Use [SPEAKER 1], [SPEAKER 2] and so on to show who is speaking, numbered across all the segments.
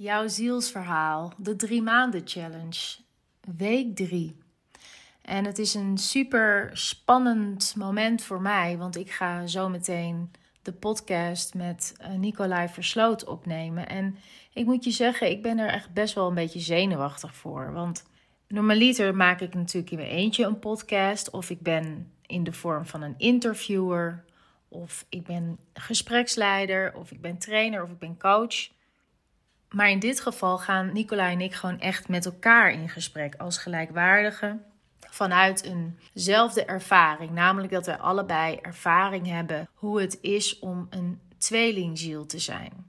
[SPEAKER 1] Jouw zielsverhaal, de drie maanden challenge, week drie. En het is een super spannend moment voor mij, want ik ga zo meteen de podcast met eh, Nicolai Versloot opnemen. En ik moet je zeggen, ik ben er echt best wel een beetje zenuwachtig voor. Want normaliter maak ik natuurlijk in mijn eentje een podcast, of ik ben in de vorm van een interviewer, of ik ben gespreksleider, of ik ben trainer, of ik ben coach. Maar in dit geval gaan Nicolai en ik gewoon echt met elkaar in gesprek als gelijkwaardigen. Vanuit eenzelfde ervaring, namelijk dat wij allebei ervaring hebben hoe het is om een tweelingziel te zijn.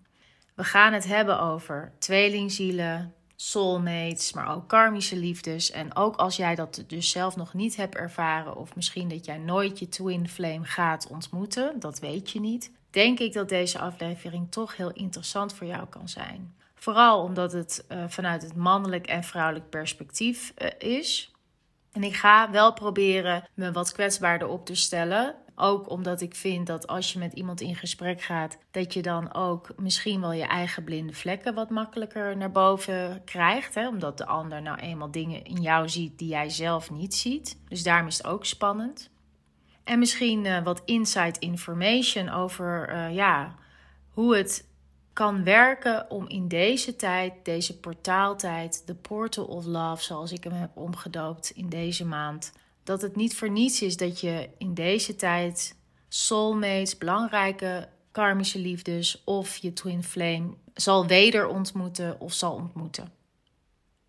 [SPEAKER 1] We gaan het hebben over tweelingzielen, soulmates, maar ook karmische liefdes. En ook als jij dat dus zelf nog niet hebt ervaren, of misschien dat jij nooit je twin flame gaat ontmoeten, dat weet je niet, denk ik dat deze aflevering toch heel interessant voor jou kan zijn. Vooral omdat het uh, vanuit het mannelijk en vrouwelijk perspectief uh, is. En ik ga wel proberen me wat kwetsbaarder op te stellen. Ook omdat ik vind dat als je met iemand in gesprek gaat, dat je dan ook misschien wel je eigen blinde vlekken wat makkelijker naar boven krijgt. Hè? Omdat de ander nou eenmaal dingen in jou ziet die jij zelf niet ziet. Dus daarom is het ook spannend. En misschien uh, wat inside information over ja, hoe het kan werken om in deze tijd, deze portaaltijd, de Portal of Love, zoals ik hem heb omgedoopt in deze maand, dat het niet voor niets is dat je in deze tijd soulmates, belangrijke karmische liefdes of je twin flame zal weder ontmoeten of zal ontmoeten.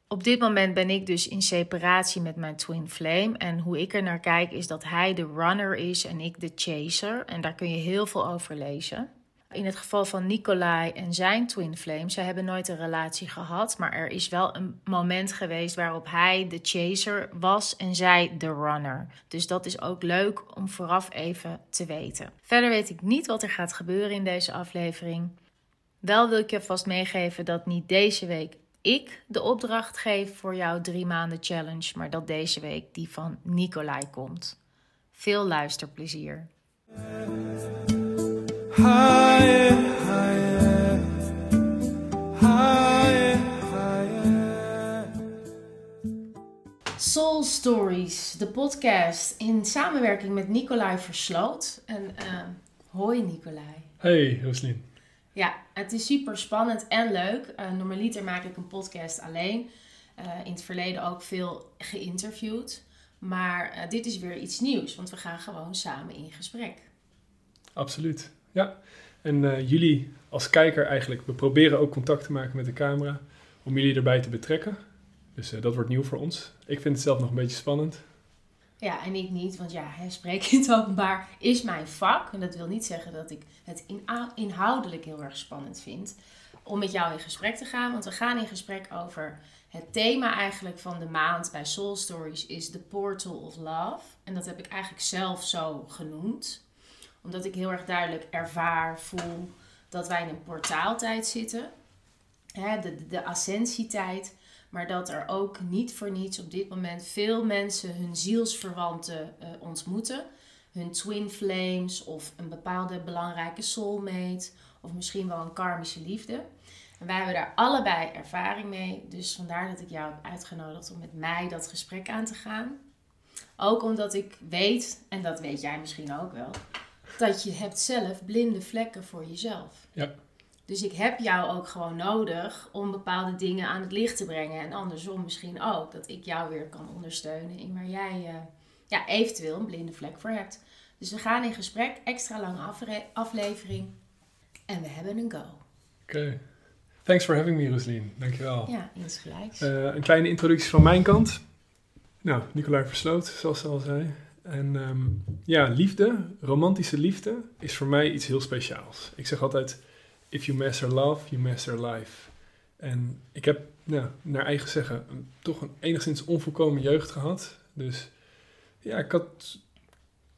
[SPEAKER 1] Op dit moment ben ik dus in separatie met mijn twin flame. En hoe ik er naar kijk is dat hij de runner is en ik de chaser. En daar kun je heel veel over lezen. In het geval van Nicolai en zijn twin flame, ze hebben nooit een relatie gehad, maar er is wel een moment geweest waarop hij de chaser was en zij de runner. Dus dat is ook leuk om vooraf even te weten. Verder weet ik niet wat er gaat gebeuren in deze aflevering. Wel wil ik je vast meegeven dat niet deze week ik de opdracht geef voor jouw drie maanden challenge, maar dat deze week die van Nicolai komt. Veel luisterplezier. Higher, higher, higher, higher. Soul Stories, de podcast in samenwerking met Nicolai Versloot. En uh, hoi Nicolai.
[SPEAKER 2] Hey Roslien.
[SPEAKER 1] Ja, het is super spannend en leuk. Uh, normaliter maak ik een podcast alleen. Uh, in het verleden ook veel geïnterviewd. Maar uh, dit is weer iets nieuws, want we gaan gewoon samen in gesprek.
[SPEAKER 2] Absoluut. Ja, en uh, jullie als kijker eigenlijk, we proberen ook contact te maken met de camera om jullie erbij te betrekken. Dus uh, dat wordt nieuw voor ons. Ik vind het zelf nog een beetje spannend.
[SPEAKER 1] Ja, en ik niet, want ja, spreken in het openbaar is mijn vak. En dat wil niet zeggen dat ik het inhoudelijk heel erg spannend vind om met jou in gesprek te gaan. Want we gaan in gesprek over het thema eigenlijk van de maand bij Soul Stories is The Portal of Love. En dat heb ik eigenlijk zelf zo genoemd omdat ik heel erg duidelijk ervaar, voel dat wij in een portaaltijd zitten. Hè, de, de ascensietijd. Maar dat er ook niet voor niets op dit moment veel mensen hun zielsverwanten uh, ontmoeten. Hun twin flames of een bepaalde belangrijke soulmate. Of misschien wel een karmische liefde. En wij hebben daar allebei ervaring mee. Dus vandaar dat ik jou heb uitgenodigd om met mij dat gesprek aan te gaan. Ook omdat ik weet, en dat weet jij misschien ook wel, dat je hebt zelf blinde vlekken voor jezelf.
[SPEAKER 2] Ja.
[SPEAKER 1] Dus ik heb jou ook gewoon nodig om bepaalde dingen aan het licht te brengen. En andersom misschien ook. Dat ik jou weer kan ondersteunen in waar jij uh, ja, eventueel een blinde vlek voor hebt. Dus we gaan in gesprek. Extra lange aflevering. En we hebben een go. Oké.
[SPEAKER 2] Okay. Thanks for having me, Roslien. Dankjewel.
[SPEAKER 1] Ja, insgelijks.
[SPEAKER 2] Uh, een kleine introductie van mijn kant. Nou, Nicolai Versloot, zoals ze al zei. En um, ja, liefde, romantische liefde, is voor mij iets heel speciaals. Ik zeg altijd, if you master love, you master life. En ik heb, nou, naar eigen zeggen, een, toch een enigszins onvolkomen jeugd gehad. Dus ja, ik had,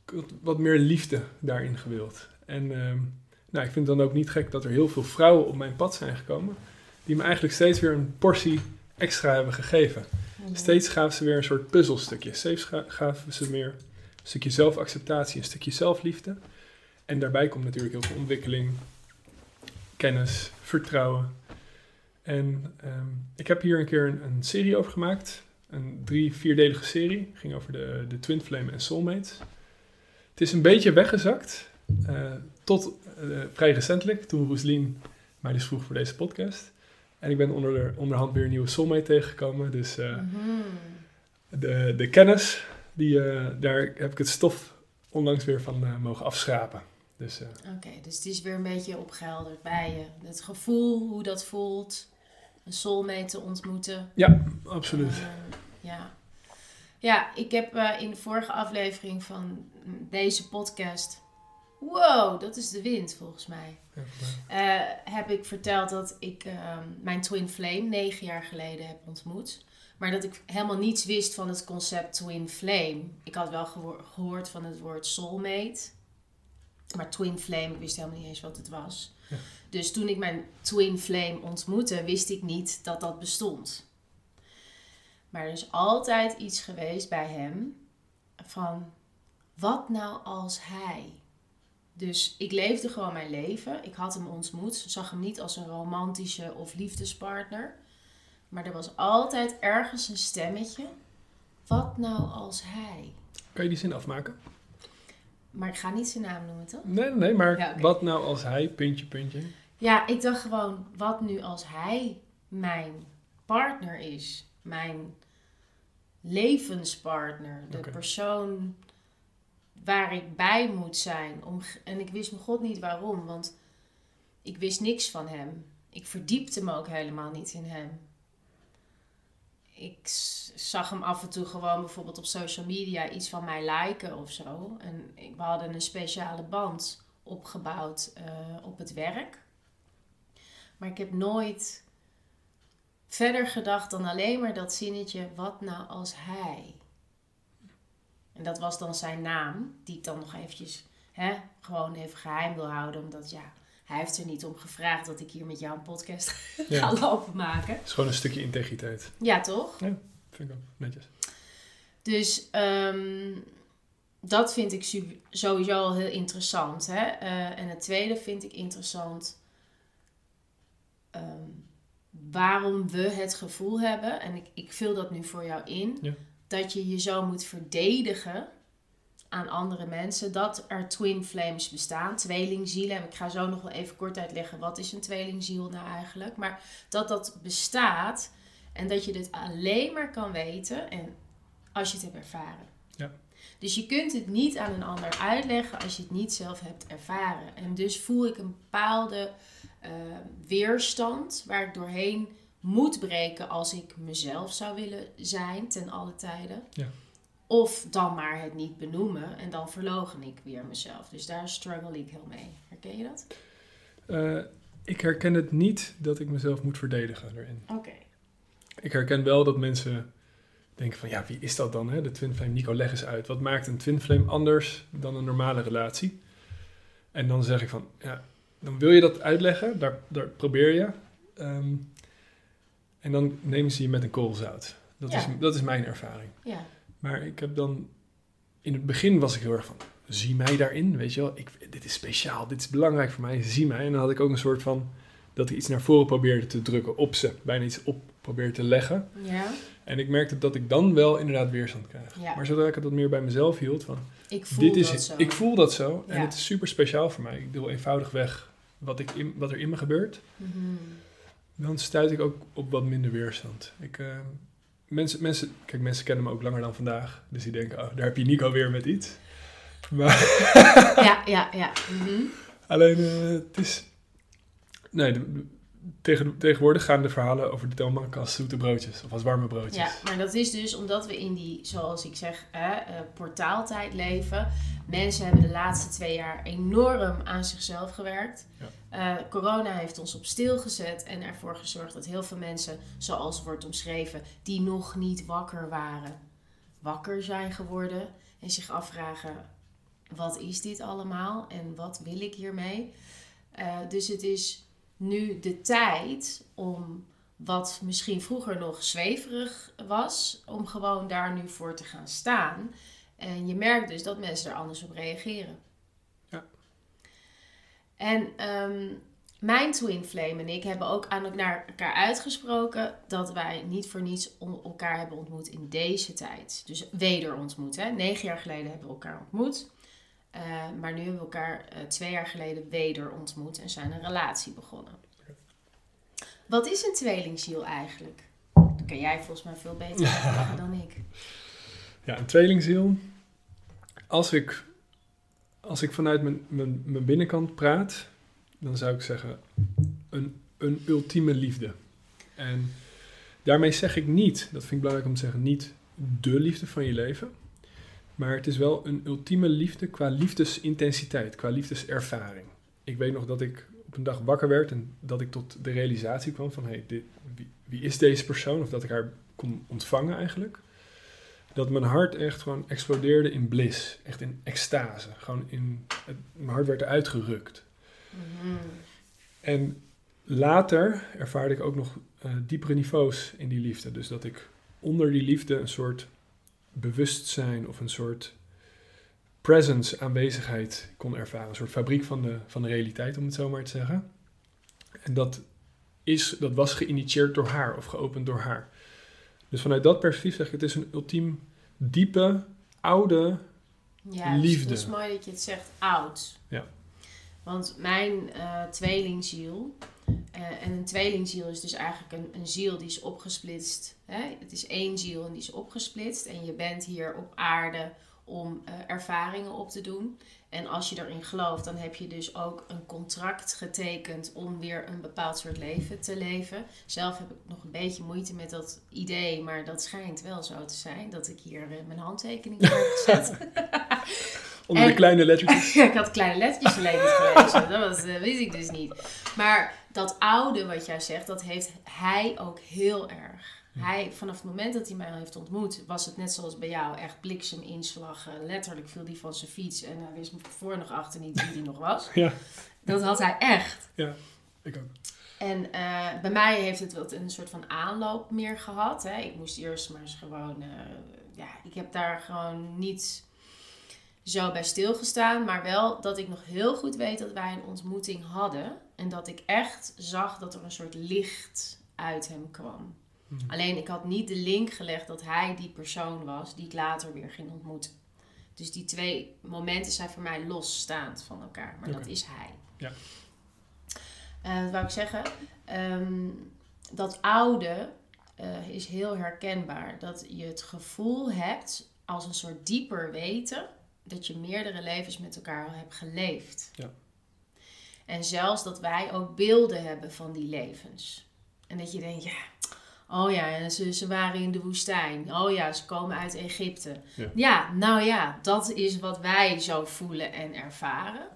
[SPEAKER 2] ik had wat meer liefde daarin gewild. En um, nou, ik vind het dan ook niet gek dat er heel veel vrouwen op mijn pad zijn gekomen, die me eigenlijk steeds weer een portie extra hebben gegeven. Mm. Steeds gaven ze weer een soort puzzelstukje. Steeds gaven ze meer een stukje zelfacceptatie, een stukje zelfliefde. En daarbij komt natuurlijk heel veel ontwikkeling, kennis, vertrouwen. En ehm, ik heb hier een keer een, een, serie over gemaakt. Een drie, vierdelige serie. Ging over de, de Twin Flame en Soulmates. Het is een beetje weggezakt. Uh, tot uh, vrij recentelijk, toen Roeslien mij dus vroeg voor deze podcast. En ik ben onder, onderhand weer een nieuwe soulmate tegengekomen. Dus uh, mm-hmm. de, de kennis, die, daar heb ik het stof onlangs weer van mogen afschrapen. Dus,
[SPEAKER 1] Oké, dus het is weer een beetje opgehelderd bij je. Het gevoel, hoe dat voelt, een soulmate te ontmoeten.
[SPEAKER 2] Ja, absoluut.
[SPEAKER 1] ja. ja, ik heb in de vorige aflevering van deze podcast wow, dat is de wind volgens mij. uh, heb ik verteld dat ik ehm, mijn twin flame negen jaar geleden heb ontmoet. Maar dat ik helemaal niets wist van het concept twin flame. Ik had wel gehoord van het woord soulmate. Maar twin flame, ik wist helemaal niet eens wat het was. Dus toen ik mijn twin flame ontmoette, wist ik niet dat dat bestond. Maar er is altijd iets geweest bij hem van, wat nou als hij? Dus ik leefde gewoon mijn leven. Ik had hem ontmoet, zag hem niet als een romantische of liefdespartner. Maar er was altijd ergens een stemmetje. Wat nou als hij?
[SPEAKER 2] Kan je die zin afmaken?
[SPEAKER 1] Maar ik ga niet zijn naam noemen, toch?
[SPEAKER 2] Nee, nee, maar wat nou als hij, puntje, puntje?
[SPEAKER 1] Ja, ik dacht gewoon, wat nu als hij mijn partner is? Mijn levenspartner. De persoon waar ik bij moet zijn. Om, en ik wist mijn god niet waarom, want ik wist niks van hem. Ik verdiepte me ook helemaal niet in hem. Ik zag hem af en toe gewoon bijvoorbeeld op social media iets van mij liken of zo. En we hadden een speciale band opgebouwd uh, op het werk. Maar ik heb nooit verder gedacht dan alleen maar dat zinnetje: wat nou als hij? En dat was dan zijn naam, die ik dan nog eventjes hè, gewoon even geheim wil houden. Omdat ja, hij heeft er niet om gevraagd dat ik hier met jou een podcast ga lopen maken.
[SPEAKER 2] Het is gewoon een stukje integriteit.
[SPEAKER 1] Ja, toch?
[SPEAKER 2] Ja, vind ik ook netjes.
[SPEAKER 1] Dus um, dat vind ik sowieso al heel interessant. Hè? Uh, en het tweede vind ik interessant. Um, waarom we het gevoel hebben, en ik, ik vul dat nu voor jou in, ja dat je je zo moet verdedigen aan andere mensen dat er twin flames bestaan, tweelingzielen. En ik ga zo nog wel even kort uitleggen wat is een tweelingziel nou eigenlijk. Maar dat dat bestaat en dat je dit alleen maar kan weten en als je het hebt ervaren.
[SPEAKER 2] Ja.
[SPEAKER 1] Dus je kunt het niet aan een ander uitleggen als je het niet zelf hebt ervaren. En dus voel ik een bepaalde uh, weerstand waar ik doorheen moet breken als ik mezelf zou willen zijn ten alle tijden.
[SPEAKER 2] Ja.
[SPEAKER 1] Of dan maar het niet benoemen en dan verlogen ik weer mezelf. Dus daar struggle ik heel mee. Herken je dat?
[SPEAKER 2] Uh, ik herken het niet dat ik mezelf moet verdedigen erin.
[SPEAKER 1] Oké.
[SPEAKER 2] Ik herken wel dat mensen denken van ja, wie is dat dan? Hè? De twin flame, Nico, leg eens uit. Wat maakt een twin flame anders dan een normale relatie? En dan zeg ik van ja, dan wil je dat uitleggen, daar, daar probeer je. Um, en dan nemen ze je met een koolzout. Dat, is, dat is mijn ervaring.
[SPEAKER 1] Ja.
[SPEAKER 2] Maar ik heb dan... In het begin was ik heel erg van... Zie mij daarin, weet je wel. Ik, dit is speciaal, dit is belangrijk voor mij. Zie mij. En dan had ik ook een soort van... Dat ik iets naar voren probeerde te drukken op ze. Bijna iets op probeerde te leggen.
[SPEAKER 1] Ja.
[SPEAKER 2] En ik merkte dat ik dan wel inderdaad weerstand kreeg.
[SPEAKER 1] Ja.
[SPEAKER 2] Maar zodra ik het wat meer bij mezelf hield van...
[SPEAKER 1] Ik voel dit is, dat zo.
[SPEAKER 2] Ik voel dat zo. En het is super speciaal voor mij. Ik deel eenvoudig weg wat, ik in, wat er in me gebeurt.
[SPEAKER 1] Mm
[SPEAKER 2] dan stuit ik ook op wat minder weerstand. Ik, uh, mensen, mensen, kijk, mensen kennen me ook langer dan vandaag. Dus die denken, oh, daar heb je Nico weer met iets.
[SPEAKER 1] Maar ja, ja, ja. Mm
[SPEAKER 2] Alleen, uh, het is... Nee, de, tegen, tegenwoordig gaan de verhalen over de toonbank als zoete broodjes of als warme broodjes.
[SPEAKER 1] Ja, maar dat is dus omdat we in die, zoals ik zeg, eh, portaaltijd leven. Mensen hebben de laatste twee jaar enorm aan zichzelf gewerkt.
[SPEAKER 2] Ja.
[SPEAKER 1] Uh, corona heeft ons op stil gezet en ervoor gezorgd dat heel veel mensen, zoals wordt omschreven, die nog niet wakker waren, wakker zijn geworden en zich afvragen: wat is dit allemaal en wat wil ik hiermee? Uh, dus het is nu de tijd om wat misschien vroeger nog zweverig was, om gewoon daar nu voor te gaan staan. En je merkt dus dat mensen er anders op reageren.
[SPEAKER 2] Ja.
[SPEAKER 1] En um, mijn twin flame en ik hebben ook aan naar elkaar uitgesproken dat wij niet voor niets elkaar hebben ontmoet in deze tijd. Dus weder ontmoet. Hè? Negen jaar geleden hebben we elkaar ontmoet. Uh, maar nu hebben we elkaar uh, twee jaar geleden weder ontmoet en zijn een relatie begonnen. Wat is een tweelingziel eigenlijk? Dat kan jij volgens mij veel beter uitleggen dan ik.
[SPEAKER 2] Ja, een tweelingziel. Als ik, als ik vanuit mijn, mijn, mijn binnenkant praat, dan zou ik zeggen een, een ultieme liefde. En daarmee zeg ik niet, dat vind ik belangrijk om te zeggen, niet de liefde van je leven. Maar het is wel een ultieme liefde qua liefdesintensiteit, qua liefdeservaring. Ik weet nog dat ik op een dag wakker werd en dat ik tot de realisatie kwam van hey, dit, wie, wie, is deze persoon? Of dat ik haar kon ontvangen eigenlijk. Dat mijn hart echt gewoon explodeerde in bliss, echt in extase. Gewoon in, het, mijn hart werd eruit gerukt. Mhm. En later ervaarde ik ook nog uh, diepere niveaus in die liefde. Dus dat ik onder die liefde een soort bewustzijn of een soort presence, aanwezigheid kon ervaren. Een soort fabriek van de, van de realiteit, om het zo maar te zeggen. En dat, is, dat was geïnitieerd door haar of geopend door haar. Dus vanuit dat perspectief zeg ik, het is een ultiem diepe, oude ja, liefde.
[SPEAKER 1] het is mooi dat je het zegt, oud.
[SPEAKER 2] Ja.
[SPEAKER 1] Want mijn uh, tweelingziel, uh, en een tweelingziel is dus eigenlijk een, een ziel die is opgesplitst. Hè? Het is één ziel en die is opgesplitst. En je bent hier op aarde om uh, ervaringen op te doen. En als je erin gelooft, dan heb je dus ook een contract getekend om weer een bepaald soort leven te leven. Zelf heb ik nog een beetje moeite met dat idee, maar dat schijnt wel zo te zijn dat ik hier mijn handtekening heb gezet.
[SPEAKER 2] Onder de kleine lettertjes.
[SPEAKER 1] ik had kleine lettertjes alleen niet gelezen. Dat was, uh, wist ik dus niet. Maar dat oude wat jij zegt, dat heeft hij ook heel erg. Hij, vanaf het moment dat hij mij heeft ontmoet, was het net zoals bij jou, echt blikseminslag. Uh, letterlijk viel hij van zijn fiets en hij wist me voor nog achter niet wie hij nog was.
[SPEAKER 2] Ja.
[SPEAKER 1] Dat had hij echt.
[SPEAKER 2] Ja, ik ook.
[SPEAKER 1] En uh, bij mij heeft het wat een soort van aanloop meer gehad. Hè. Ik moest eerst maar eens gewoon, ja, ik heb daar gewoon niet zo bij stilgestaan. Maar wel dat ik nog heel goed weet dat wij een ontmoeting hadden. En dat ik echt zag dat er een soort licht uit hem kwam. Hmm. Alleen ik had niet de link gelegd dat hij die persoon was die ik later weer ging ontmoeten. Dus die twee momenten zijn voor mij losstaand van elkaar. Maar dat is hij.
[SPEAKER 2] Ja.
[SPEAKER 1] Uh, wat wou ik zeggen? Ehm, dat oude uh, is heel herkenbaar. Dat je het gevoel hebt als een soort dieper weten dat je meerdere levens met elkaar al hebt geleefd.
[SPEAKER 2] Ja.
[SPEAKER 1] En zelfs dat wij ook beelden hebben van die levens. En dat je denkt, ja, oh ja, ze, ze waren in de woestijn. Oh ja, ze komen uit Egypte. Ja. ja, nou ja, dat is wat wij zo voelen en ervaren.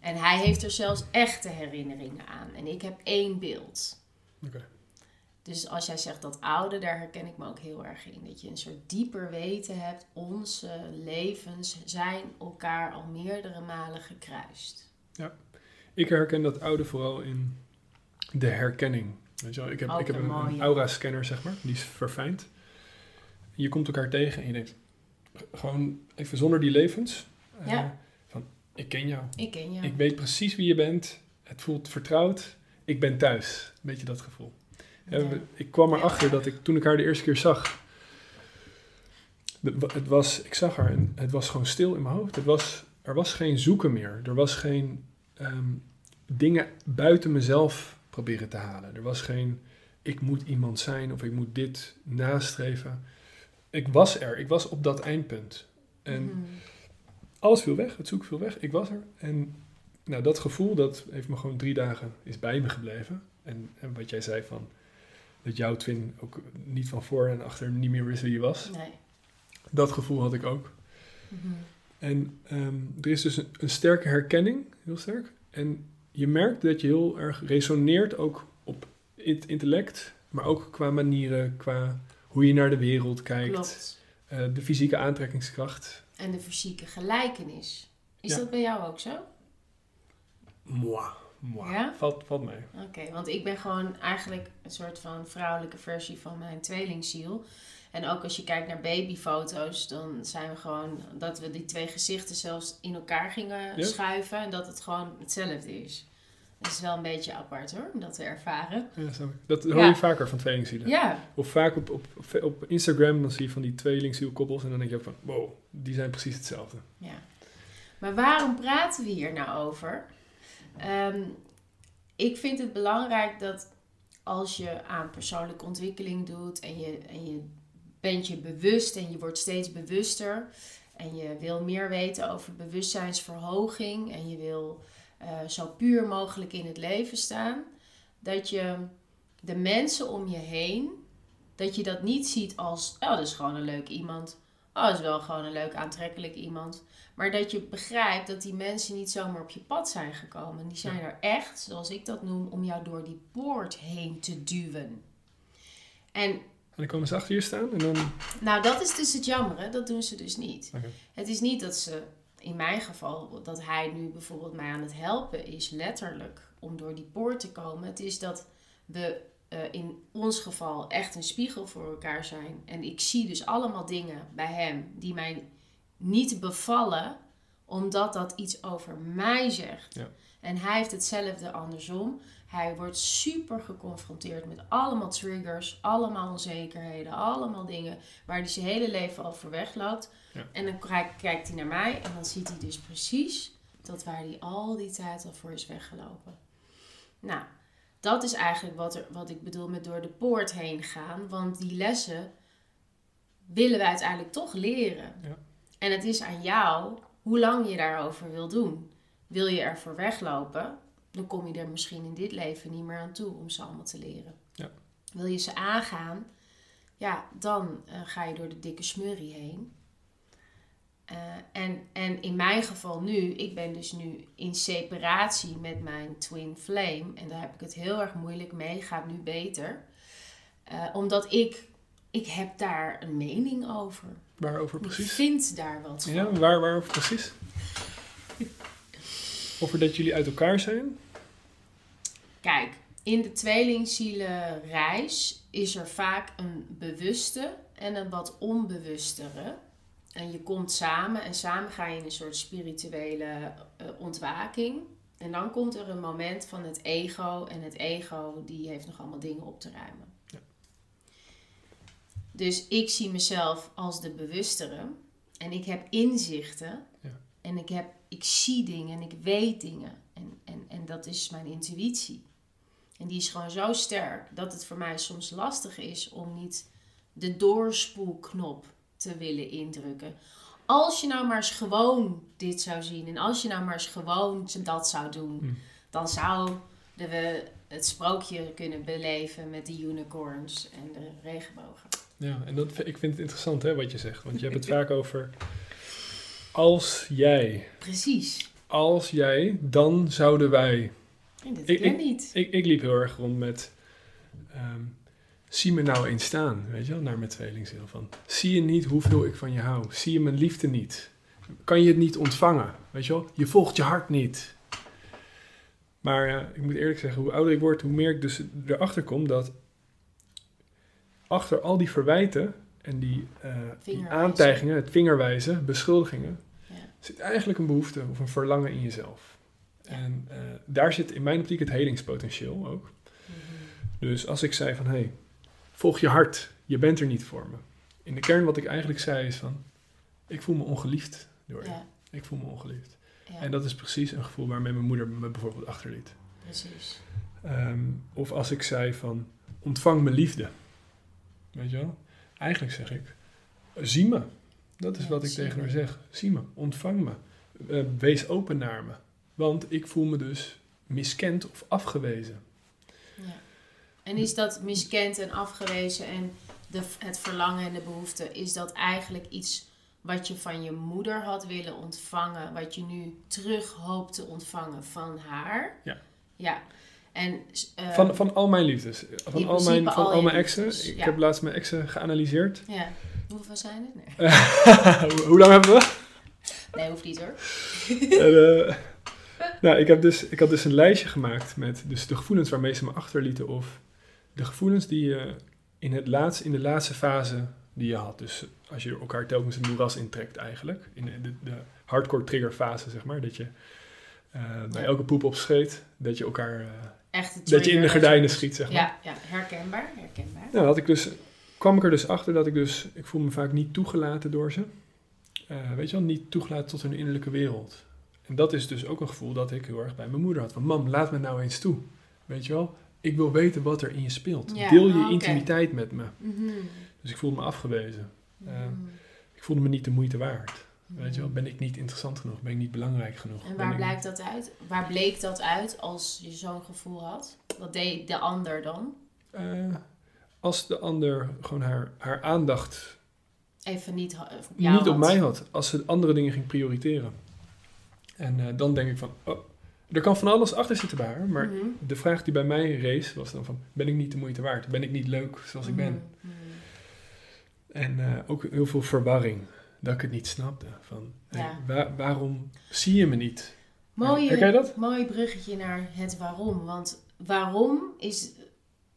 [SPEAKER 1] En hij heeft er zelfs echte herinneringen aan. En ik heb één beeld. Dus als jij zegt dat oude, daar herken ik me ook heel erg in. Dat je een soort dieper weten hebt. Onze levens zijn elkaar al meerdere malen gekruist.
[SPEAKER 2] Ja, ik herken dat oude vooral in de herkenning. Weet je wel, ik heb, ik heb een, aura-scanner, zeg maar. Die is verfijnd. Je komt elkaar tegen en je denkt, gewoon even zonder die levens.
[SPEAKER 1] Eh, ja.
[SPEAKER 2] van, ik ken jou.
[SPEAKER 1] Ik ken jou.
[SPEAKER 2] Ik weet precies wie je bent. Het voelt vertrouwd. Ik ben thuis. Een beetje dat gevoel. Ik kwam erachter dat ik toen ik haar de eerste keer zag. Het was, ik zag haar en het was gewoon stil in mijn hoofd. Het was, er was geen zoeken meer. Er was geen ehm, dingen buiten mezelf proberen te halen. Er was geen ik moet iemand zijn of ik moet dit nastreven. Ik was er. Ik was op dat eindpunt. En mhm. alles viel weg. Het zoek viel weg. Ik was er. En nou, dat gevoel dat heeft me gewoon drie dagen is bij me gebleven. En, en wat jij zei van dat jouw twin ook niet van voor en achter niet meer wist wie je was.
[SPEAKER 1] Nee.
[SPEAKER 2] Dat gevoel had ik ook. Mhm. En ehm, er is dus een, sterke herkenning, heel sterk. En je merkt dat je heel erg resoneert ook op het intellect, maar ook qua manieren, qua hoe je naar de wereld kijkt. Uh, de fysieke aantrekkingskracht.
[SPEAKER 1] En de fysieke gelijkenis. Is dat bij jou ook zo?
[SPEAKER 2] Moi ja? valt, valt mee.
[SPEAKER 1] Oké, want ik ben gewoon eigenlijk een soort van vrouwelijke versie van mijn tweelingziel. En ook als je kijkt naar babyfoto's, dan zijn we gewoon dat we die twee gezichten zelfs in elkaar gingen schuiven en dat het gewoon hetzelfde is. Het is wel een beetje apart hoor, om dat te ervaren.
[SPEAKER 2] Ja. Dat hoor
[SPEAKER 1] Ja.
[SPEAKER 2] je vaker van tweelingzielen.
[SPEAKER 1] Ja,
[SPEAKER 2] Of vaak op, op, op, Instagram, dan zie je van die tweelingzielkoppels en dan denk je ook van, wow, die zijn precies hetzelfde.
[SPEAKER 1] ja. Maar waarom praten we hier nou over? Ehm, ik vind het belangrijk dat als je aan persoonlijke ontwikkeling doet en je, en je bent je bewust en je wordt steeds bewuster en je wil meer weten over bewustzijnsverhoging en je wil eh, zo puur mogelijk in het leven staan, dat je de mensen om je heen, dat je dat niet ziet als, oh, dat is gewoon een leuk iemand. Oh, dat is wel gewoon een leuk aantrekkelijk iemand. Maar dat je begrijpt dat die mensen niet zomaar op je pad zijn gekomen. Die zijn er echt, zoals ik dat noem, om jou door die poort heen te duwen. En
[SPEAKER 2] En dan komen ze achter je staan en dan...
[SPEAKER 1] nou, dat is dus het jammere. Dat doen ze dus niet. Het is niet dat ze, in mijn geval, dat hij nu bijvoorbeeld mij aan het helpen is, letterlijk, om door die poort te komen. Het is dat we eh, in ons geval echt een spiegel voor elkaar zijn. En ik zie dus allemaal dingen bij hem die mij niet bevallen, omdat dat iets over mij zegt.
[SPEAKER 2] Ja.
[SPEAKER 1] En hij heeft hetzelfde andersom. Hij wordt super geconfronteerd met allemaal triggers, allemaal onzekerheden, allemaal dingen waar hij zijn hele leven al voor wegloopt.
[SPEAKER 2] Ja.
[SPEAKER 1] En dan kijkt, kijkt hij naar mij en dan ziet hij dus precies dat waar hij al die tijd al voor is weggelopen. Nou, dat is eigenlijk wat, er, wat ik bedoel met door de poort heen gaan. Want die lessen willen we uiteindelijk toch leren.
[SPEAKER 2] Ja.
[SPEAKER 1] En het is aan jou hoe lang je daarover wil doen. Wil je ervoor weglopen, dan kom je er misschien in dit leven niet meer aan toe om ze allemaal te leren.
[SPEAKER 2] Ja.
[SPEAKER 1] Wil je ze aangaan, ja, dan eh, ga je door de dikke smurrie heen. Eh, en, en in mijn geval nu, ik ben dus nu in separatie met mijn twin flame. En daar heb ik het heel erg moeilijk mee, gaat nu beter. Eh, omdat ik, ik heb daar een mening over.
[SPEAKER 2] Waarover
[SPEAKER 1] Ik
[SPEAKER 2] precies?
[SPEAKER 1] vind daar wat van.
[SPEAKER 2] Ja, waar, waarover precies? Over dat jullie uit elkaar zijn?
[SPEAKER 1] Kijk, in de tweelingzielenreis is er vaak een bewuste en een wat onbewustere. En je komt samen en samen ga je in een soort spirituele eh, ontwaking. En dan komt er een moment van het ego. En het ego die heeft nog allemaal dingen op te ruimen.
[SPEAKER 2] Ja.
[SPEAKER 1] Dus ik zie mezelf als de bewustere. En ik heb inzichten.
[SPEAKER 2] Ja.
[SPEAKER 1] En ik, heb, ik zie dingen en ik weet dingen. En, en, en dat is mijn intuïtie. En die is gewoon zo sterk dat het voor mij soms lastig is om niet de doorspoelknop te willen indrukken. Als je nou maar eens gewoon dit zou zien en als je nou maar eens gewoon dat zou doen,
[SPEAKER 2] Hm.
[SPEAKER 1] dan zouden we het sprookje kunnen beleven met de unicorns en de regenbogen.
[SPEAKER 2] Ja, en dat, ik vind het interessant hè, wat je zegt. Want je hebt het vaak over... Als jij,
[SPEAKER 1] Precies.
[SPEAKER 2] als jij, dan zouden wij... Ik-
[SPEAKER 1] niet.
[SPEAKER 2] Ik, ik liep heel erg rond met... ehm, zie me nou eens staan, weet je wel, naar mijn tweelingziel. Van, zie je niet hoeveel ik van je hou? Zie je mijn liefde niet? Kan je het niet ontvangen? Weet je wel, je volgt je hart niet. Maar ik moet eerlijk zeggen, hoe ouder ik word, hoe meer ik dus erachter kom dat achter al die verwijten en die, eh, die aantijgingen, het vingerwijzen, beschuldigingen,
[SPEAKER 1] Ja.
[SPEAKER 2] zit eigenlijk een behoefte of een verlangen in jezelf. En eh, daar zit in mijn optiek het helingspotentieel ook.
[SPEAKER 1] Mhm.
[SPEAKER 2] Dus als ik zei van, hé, hey, volg je hart, je bent er niet voor me. In de kern wat ik eigenlijk zei is van, ik voel me ongeliefd door je.
[SPEAKER 1] Ja,
[SPEAKER 2] Ik voel me ongeliefd.
[SPEAKER 1] ja
[SPEAKER 2] En dat is precies een gevoel waarmee mijn moeder me bijvoorbeeld achterliet.
[SPEAKER 1] precies.
[SPEAKER 2] Ehm, of als ik zei van, ontvang mijn liefde. Weet je wel? Eigenlijk zeg ik, zie me. Dat is
[SPEAKER 1] Ja,
[SPEAKER 2] wat ik tegen haar zeg. Zie me, ontvang me. Eh, wees open naar me. Want ik voel me dus miskend of afgewezen.
[SPEAKER 1] Ja. En is dat miskend en afgewezen en de, het verlangen en de behoefte, is dat eigenlijk iets wat je van je moeder had willen ontvangen, wat je nu terug hoopt te ontvangen van haar?
[SPEAKER 2] Ja.
[SPEAKER 1] Ja. En, eh,
[SPEAKER 2] Van, van al mijn liefdes. Van al mijn, van
[SPEAKER 1] al
[SPEAKER 2] mijn exen.
[SPEAKER 1] liefdes,
[SPEAKER 2] Ik
[SPEAKER 1] ja.
[SPEAKER 2] heb laatst mijn exen geanalyseerd.
[SPEAKER 1] Ja. Hoeveel zijn het? Nee,
[SPEAKER 2] hoe, hoe lang hebben we?
[SPEAKER 1] nee hoeft niet hoor.
[SPEAKER 2] En, eh, nou, ik, heb dus, ik had dus een lijstje gemaakt met dus de gevoelens waarmee ze me achterlieten. Of de gevoelens die je in, het laatste, in de laatste fase die je had. Dus als je elkaar telkens het moeras intrekt eigenlijk. In de, de hardcore trigger fase, zeg maar. Dat je eh, bij elke poep op scheet, dat je elkaar, eh,
[SPEAKER 1] Echt
[SPEAKER 2] dat je in de gordijnen schiet, zeg maar.
[SPEAKER 1] Ja, ja, herkenbaar, herkenbaar.
[SPEAKER 2] Nou, had ik dus, kwam ik er dus achter dat ik dus, ik voel me vaak niet toegelaten door ze. Eh, weet je wel, niet toegelaten tot hun innerlijke wereld. En dat is dus ook een gevoel dat ik heel erg bij mijn moeder had. Van, mam, laat me nou eens toe. Weet je wel, ik wil weten wat er in je speelt.
[SPEAKER 1] Ja,
[SPEAKER 2] Deel je
[SPEAKER 1] oh,
[SPEAKER 2] intimiteit met me.
[SPEAKER 1] Mhm.
[SPEAKER 2] Dus ik voelde me afgewezen. Eh,
[SPEAKER 1] Mhm.
[SPEAKER 2] Ik voelde me niet de moeite waard. Weet je wel, ben ik niet interessant genoeg? Ben ik niet belangrijk genoeg?
[SPEAKER 1] En waar
[SPEAKER 2] ik
[SPEAKER 1] blijkt dat uit? Waar bleek dat uit als je zo'n gevoel had? Wat deed de ander dan?
[SPEAKER 2] Eh, als de ander gewoon haar, haar aandacht
[SPEAKER 1] Even niet
[SPEAKER 2] niet op mij had, als ze andere dingen ging prioriteren. En eh, dan denk ik van, oh, er kan van alles achter zitten bij haar, maar
[SPEAKER 1] Mhm.
[SPEAKER 2] de vraag die bij mij rees was dan van, ben ik niet de moeite waard? Ben ik niet leuk zoals ik ben?
[SPEAKER 1] Mhm. Mhm.
[SPEAKER 2] En eh, ook heel veel verwarring, dat ik het niet snapte. Van, hey,
[SPEAKER 1] Ja.
[SPEAKER 2] waar- waarom zie je me niet? Herken je dat?
[SPEAKER 1] mooi bruggetje naar het waarom. Want waarom is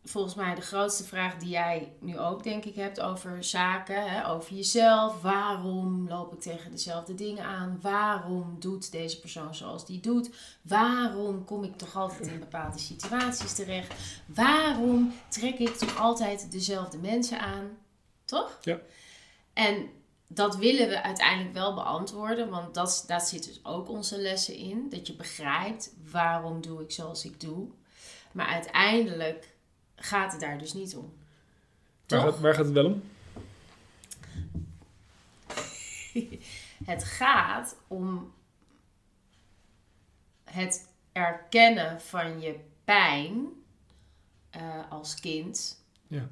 [SPEAKER 1] volgens mij de grootste vraag die jij nu ook, denk ik, hebt over zaken, hè, over jezelf. Waarom loop ik tegen dezelfde dingen aan? Waarom doet deze persoon zoals die doet? Waarom kom ik toch altijd in bepaalde situaties terecht? Waarom trek ik toch altijd dezelfde mensen aan? Toch?
[SPEAKER 2] Ja.
[SPEAKER 1] En dat willen we uiteindelijk wel beantwoorden, want dat, daar zit dus ook onze lessen in. Dat je begrijpt waarom doe ik zoals ik doe. Maar uiteindelijk gaat het daar dus niet om.
[SPEAKER 2] Waar gaat, waar gaat het wel om?
[SPEAKER 1] Het gaat om het erkennen van je pijn eh, als kind.
[SPEAKER 2] Ja.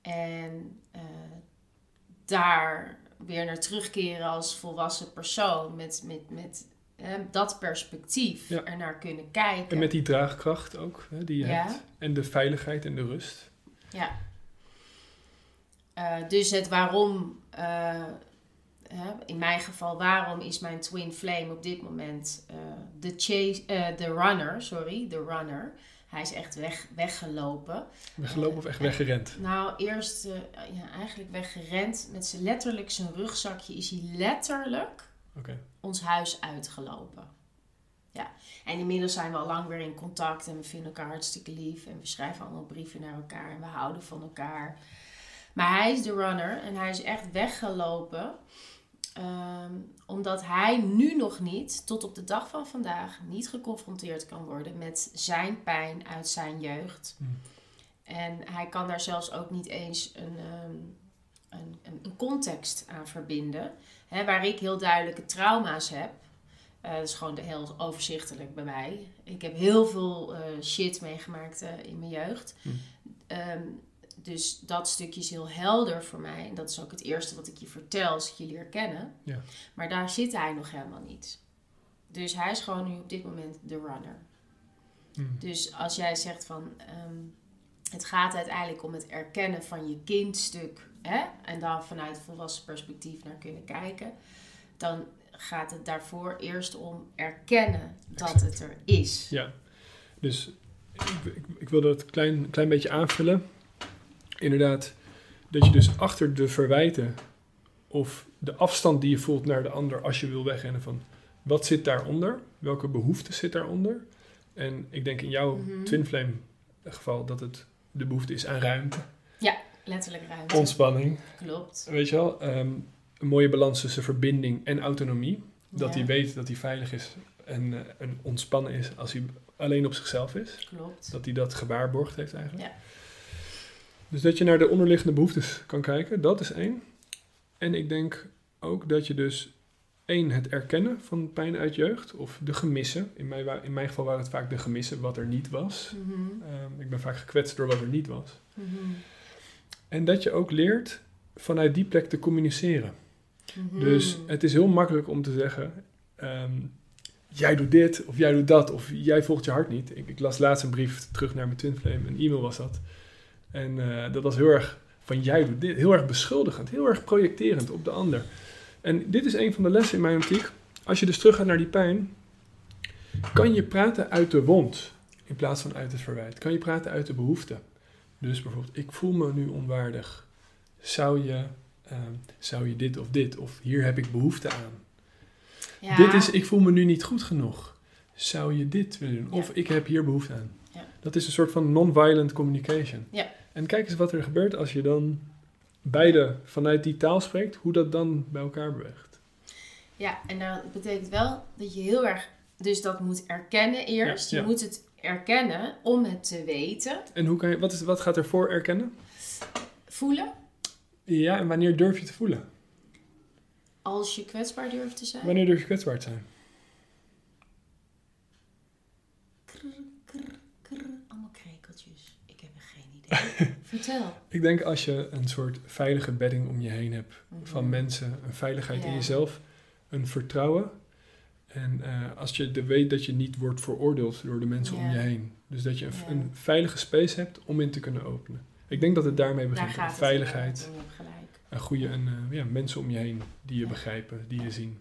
[SPEAKER 1] En eh, daar weer naar terugkeren als volwassen persoon. Met, met, met dat perspectief
[SPEAKER 2] Ja.
[SPEAKER 1] er naar kunnen kijken.
[SPEAKER 2] En met die draagkracht ook, hè, die je
[SPEAKER 1] Ja.
[SPEAKER 2] hebt. En de veiligheid en de rust.
[SPEAKER 1] Ja. Eh, dus het waarom, eh, in mijn geval, waarom is mijn twin flame op dit moment eh, de, chase, de runner, sorry, de runner. Hij is echt weg, weggelopen.
[SPEAKER 2] Weggelopen of echt weggerend?
[SPEAKER 1] Nou, eerst ja, eigenlijk weggerend. Met zijn letterlijk zijn rugzakje is hij letterlijk Ons huis uitgelopen. Ja, en inmiddels zijn we al lang weer in contact en we vinden elkaar hartstikke lief. En we schrijven allemaal brieven naar elkaar en we houden van elkaar. Maar hij is de runner en hij is echt weggelopen. ehm, omdat hij nu nog niet, tot op de dag van vandaag, niet geconfronteerd kan worden met zijn pijn uit zijn jeugd.
[SPEAKER 2] Hmm.
[SPEAKER 1] En hij kan daar zelfs ook niet eens een, ehm, een, een, een context aan verbinden. Hè, waar ik heel duidelijke trauma's heb. Eh, dat is gewoon heel overzichtelijk bij mij. Ik heb heel veel eh, shit meegemaakt eh, in mijn jeugd.
[SPEAKER 2] Hm.
[SPEAKER 1] Ehm, dus dat stukje is heel helder voor mij. En dat is ook het eerste wat ik je vertel als ik je leer kennen.
[SPEAKER 2] Ja.
[SPEAKER 1] Maar daar zit hij nog helemaal niet. Dus hij is gewoon nu op dit moment de runner.
[SPEAKER 2] Hmm.
[SPEAKER 1] Dus als jij zegt van ehm, het gaat uiteindelijk om het erkennen van je kindstuk hè, en dan vanuit volwassen perspectief naar kunnen kijken, dan gaat het daarvoor eerst om erkennen dat
[SPEAKER 2] Exact.
[SPEAKER 1] het er is.
[SPEAKER 2] Ja, dus ik, ik, ik wil dat een klein, klein beetje aanvullen. Inderdaad, dat je dus achter de verwijten of de afstand die je voelt naar de ander als je wil wegrennen van wat zit daaronder, welke behoefte zit daaronder. En ik denk in jouw
[SPEAKER 1] Mhm.
[SPEAKER 2] twin flame geval dat het de behoefte is aan ruimte,
[SPEAKER 1] Letterlijk ruimte.
[SPEAKER 2] ontspanning,
[SPEAKER 1] Klopt.
[SPEAKER 2] weet je wel, Ehm, een mooie balans tussen verbinding en autonomie. Dat
[SPEAKER 1] Ja,
[SPEAKER 2] hij weet dat hij veilig is en, eh, en ontspannen is als hij alleen op zichzelf is.
[SPEAKER 1] Klopt.
[SPEAKER 2] Dat hij dat gewaarborgd heeft eigenlijk.
[SPEAKER 1] Ja.
[SPEAKER 2] Dus dat je naar de onderliggende behoeftes kan kijken, dat is één. En ik denk ook dat je dus één, het erkennen van pijn uit jeugd of de gemissen. In mijn, in mijn geval waren het vaak de gemissen, wat er niet was. Ehm, ik ben vaak gekwetst door wat er niet was.
[SPEAKER 1] mhm,
[SPEAKER 2] En dat je ook leert vanuit die plek te communiceren.
[SPEAKER 1] mhm.
[SPEAKER 2] Dus het is heel makkelijk om te zeggen: ehm, jij doet dit of jij doet dat of jij volgt je hart niet. Ik, ik las laatst een brief terug naar mijn Twin Flame, een e-mail was dat. En eh, dat was heel erg van jij doet dit, heel erg beschuldigend, heel erg projecterend op de ander. En dit is een van de lessen in mijn optiek. Als je dus terug gaat naar die pijn, kan je praten uit de wond in plaats van uit het verwijt. Kan je praten uit de behoefte. Dus bijvoorbeeld, ik voel me nu onwaardig. Zou je, ehm, zou je dit of dit? Of hier heb ik behoefte aan.
[SPEAKER 1] Ja,
[SPEAKER 2] Dit is, ik voel me nu niet goed genoeg. zou je dit willen doen? Of ik heb hier behoefte aan.
[SPEAKER 1] Ja.
[SPEAKER 2] Dat is een soort van non-violent communication.
[SPEAKER 1] Ja.
[SPEAKER 2] En kijk eens wat er gebeurt als je dan beide vanuit die taal spreekt, hoe dat dan bij elkaar beweegt.
[SPEAKER 1] Ja, en nou, dat betekent wel dat je heel erg dus dat moet erkennen eerst.
[SPEAKER 2] Ja,
[SPEAKER 1] Je moet het erkennen om het te weten.
[SPEAKER 2] En hoe kan je, wat, is, wat gaat er voor erkennen?
[SPEAKER 1] Voelen,
[SPEAKER 2] Ja, en wanneer durf je te voelen?
[SPEAKER 1] als je kwetsbaar durft te zijn.
[SPEAKER 2] Wanneer durf je kwetsbaar te zijn?
[SPEAKER 1] Krr, allemaal krekeltjes. Ik heb er geen idee. Vertel.
[SPEAKER 2] Ik denk als je een soort veilige bedding om je heen hebt van
[SPEAKER 1] Mhm.
[SPEAKER 2] mensen, een veiligheid in jezelf, een vertrouwen. En eh, als je de weet dat je niet wordt veroordeeld door de mensen om je heen. Dus dat je een,
[SPEAKER 1] Ja.
[SPEAKER 2] een veilige space hebt om in te kunnen openen. Ik denk dat het daarmee
[SPEAKER 1] Daar
[SPEAKER 2] begint.
[SPEAKER 1] het
[SPEAKER 2] veiligheid, een goede een, eh, ja, mensen om je heen die je begrijpen, die je zien.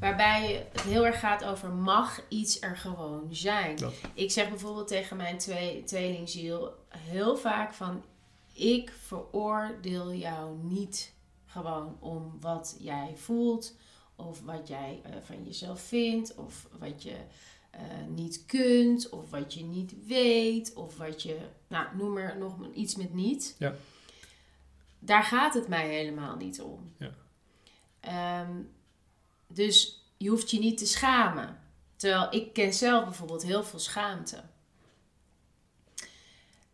[SPEAKER 1] Waarbij het heel erg gaat over mag iets er gewoon zijn.
[SPEAKER 2] Dat.
[SPEAKER 1] Ik zeg bijvoorbeeld tegen mijn twee, tweelingziel heel vaak van ik veroordeel jou niet gewoon om wat jij voelt of wat jij eh, van jezelf vindt of wat je eh, niet kunt of wat je niet weet of wat je, nou noem maar nog iets met niet.
[SPEAKER 2] Ja.
[SPEAKER 1] Daar gaat het mij helemaal niet om.
[SPEAKER 2] Ja.
[SPEAKER 1] Ehm, dus je hoeft je niet te schamen. Terwijl ik ken zelf bijvoorbeeld heel veel schaamte.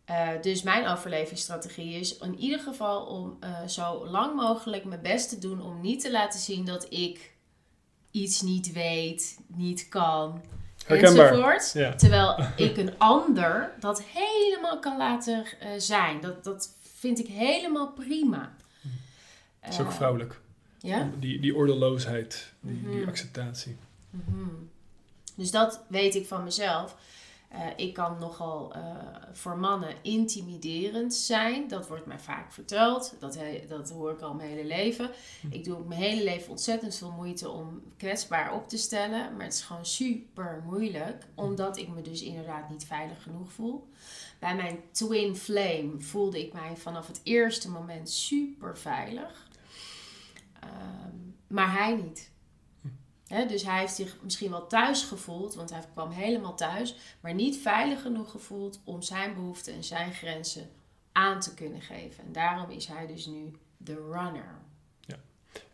[SPEAKER 1] Eh, dus mijn overlevingsstrategie is in ieder geval om zo lang mogelijk mijn best te doen om niet te laten zien dat ik iets niet weet, niet kan,
[SPEAKER 2] Herkenbaar.
[SPEAKER 1] enzovoort.
[SPEAKER 2] Ja.
[SPEAKER 1] Terwijl ik een ander dat helemaal kan laten eh, zijn. Dat, dat vind ik helemaal prima.
[SPEAKER 2] Dat is ook
[SPEAKER 1] Eh,
[SPEAKER 2] vrouwelijk.
[SPEAKER 1] Ja?
[SPEAKER 2] Die, die oordeelloosheid, die, die
[SPEAKER 1] Mhm.
[SPEAKER 2] acceptatie.
[SPEAKER 1] Mhm. Dus dat weet ik van mezelf. Eh, ik kan nogal eh, voor mannen intimiderend zijn. Dat wordt mij vaak verteld. Dat, he- dat hoor ik al mijn hele leven. Ik doe ook mijn hele leven ontzettend veel moeite om kwetsbaar op te stellen. Maar het is gewoon super moeilijk. Omdat ik me dus inderdaad niet veilig genoeg voel. Bij mijn twin flame voelde ik mij vanaf het eerste moment super veilig. Ehm, maar hij niet. Dus hij heeft zich misschien wel thuis gevoeld, want hij kwam helemaal thuis, maar niet veilig genoeg gevoeld om zijn behoeften en zijn grenzen aan te kunnen geven. En daarom is hij dus nu de runner.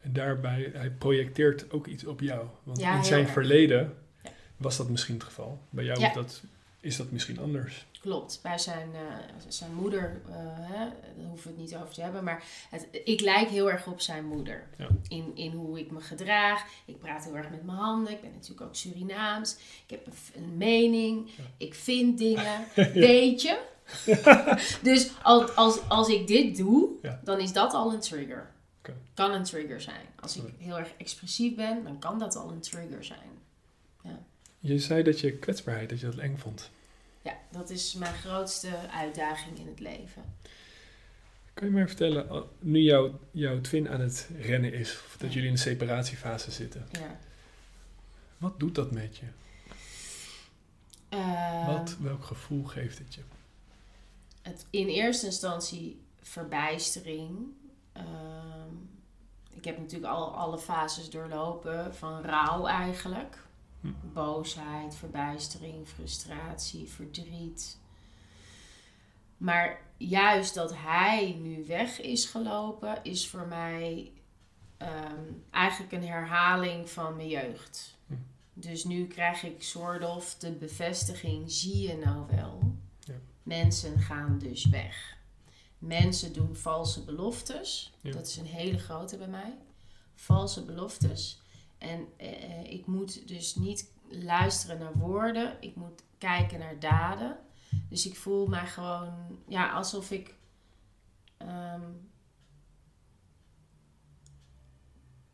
[SPEAKER 2] En daarbij, hij projecteert ook iets op jou. Want
[SPEAKER 1] Ja,
[SPEAKER 2] in zijn
[SPEAKER 1] erg.
[SPEAKER 2] verleden
[SPEAKER 1] Ja.
[SPEAKER 2] was dat misschien het geval. Bij jou
[SPEAKER 1] Ja.
[SPEAKER 2] is, dat, is dat misschien anders.
[SPEAKER 1] Klopt, bij zijn, eh, zijn moeder, eh, hè, daar hoeven we het niet over te hebben, maar het, ik lijk heel erg op zijn moeder.
[SPEAKER 2] Ja.
[SPEAKER 1] In, in hoe ik me gedraag. Ik praat heel erg met mijn handen. Ik ben natuurlijk ook Surinaams. Ik heb een, een mening.
[SPEAKER 2] Ja.
[SPEAKER 1] Ik vind dingen. Weet je? dus als, als, als ik dit doe,
[SPEAKER 2] Ja.
[SPEAKER 1] dan is dat al een trigger. Kan een trigger zijn. Als ik heel erg expressief ben, dan kan dat al een trigger zijn.
[SPEAKER 2] Je zei dat je kwetsbaarheid, dat je dat eng vond.
[SPEAKER 1] Ja, dat is mijn grootste uitdaging in het leven.
[SPEAKER 2] Kan je mij vertellen, al- nu jouw, jouw twin aan het rennen is, of dat jullie in een separatiefase zitten,
[SPEAKER 1] Ja.
[SPEAKER 2] wat doet dat met je?
[SPEAKER 1] Ehm,
[SPEAKER 2] Wat, welk gevoel geeft het je?
[SPEAKER 1] het, in eerste instantie verbijstering. Ehm, ik heb natuurlijk al alle fases doorlopen van rouw eigenlijk.
[SPEAKER 2] Hm.
[SPEAKER 1] Boosheid, verbijstering, frustratie, verdriet. Maar juist dat hij nu weg is gelopen, is voor mij ehm, eigenlijk een herhaling van mijn jeugd.
[SPEAKER 2] Hm.
[SPEAKER 1] Dus nu krijg ik soort of de bevestiging, zie je nou wel?
[SPEAKER 2] Ja.
[SPEAKER 1] Mensen gaan dus weg. Mensen doen valse beloftes.
[SPEAKER 2] Ja.
[SPEAKER 1] Dat is een hele grote bij mij. Valse beloftes. En eh, ik moet dus niet luisteren naar woorden. Ik moet kijken naar daden. Dus ik voel mij gewoon ja, alsof ik ehm,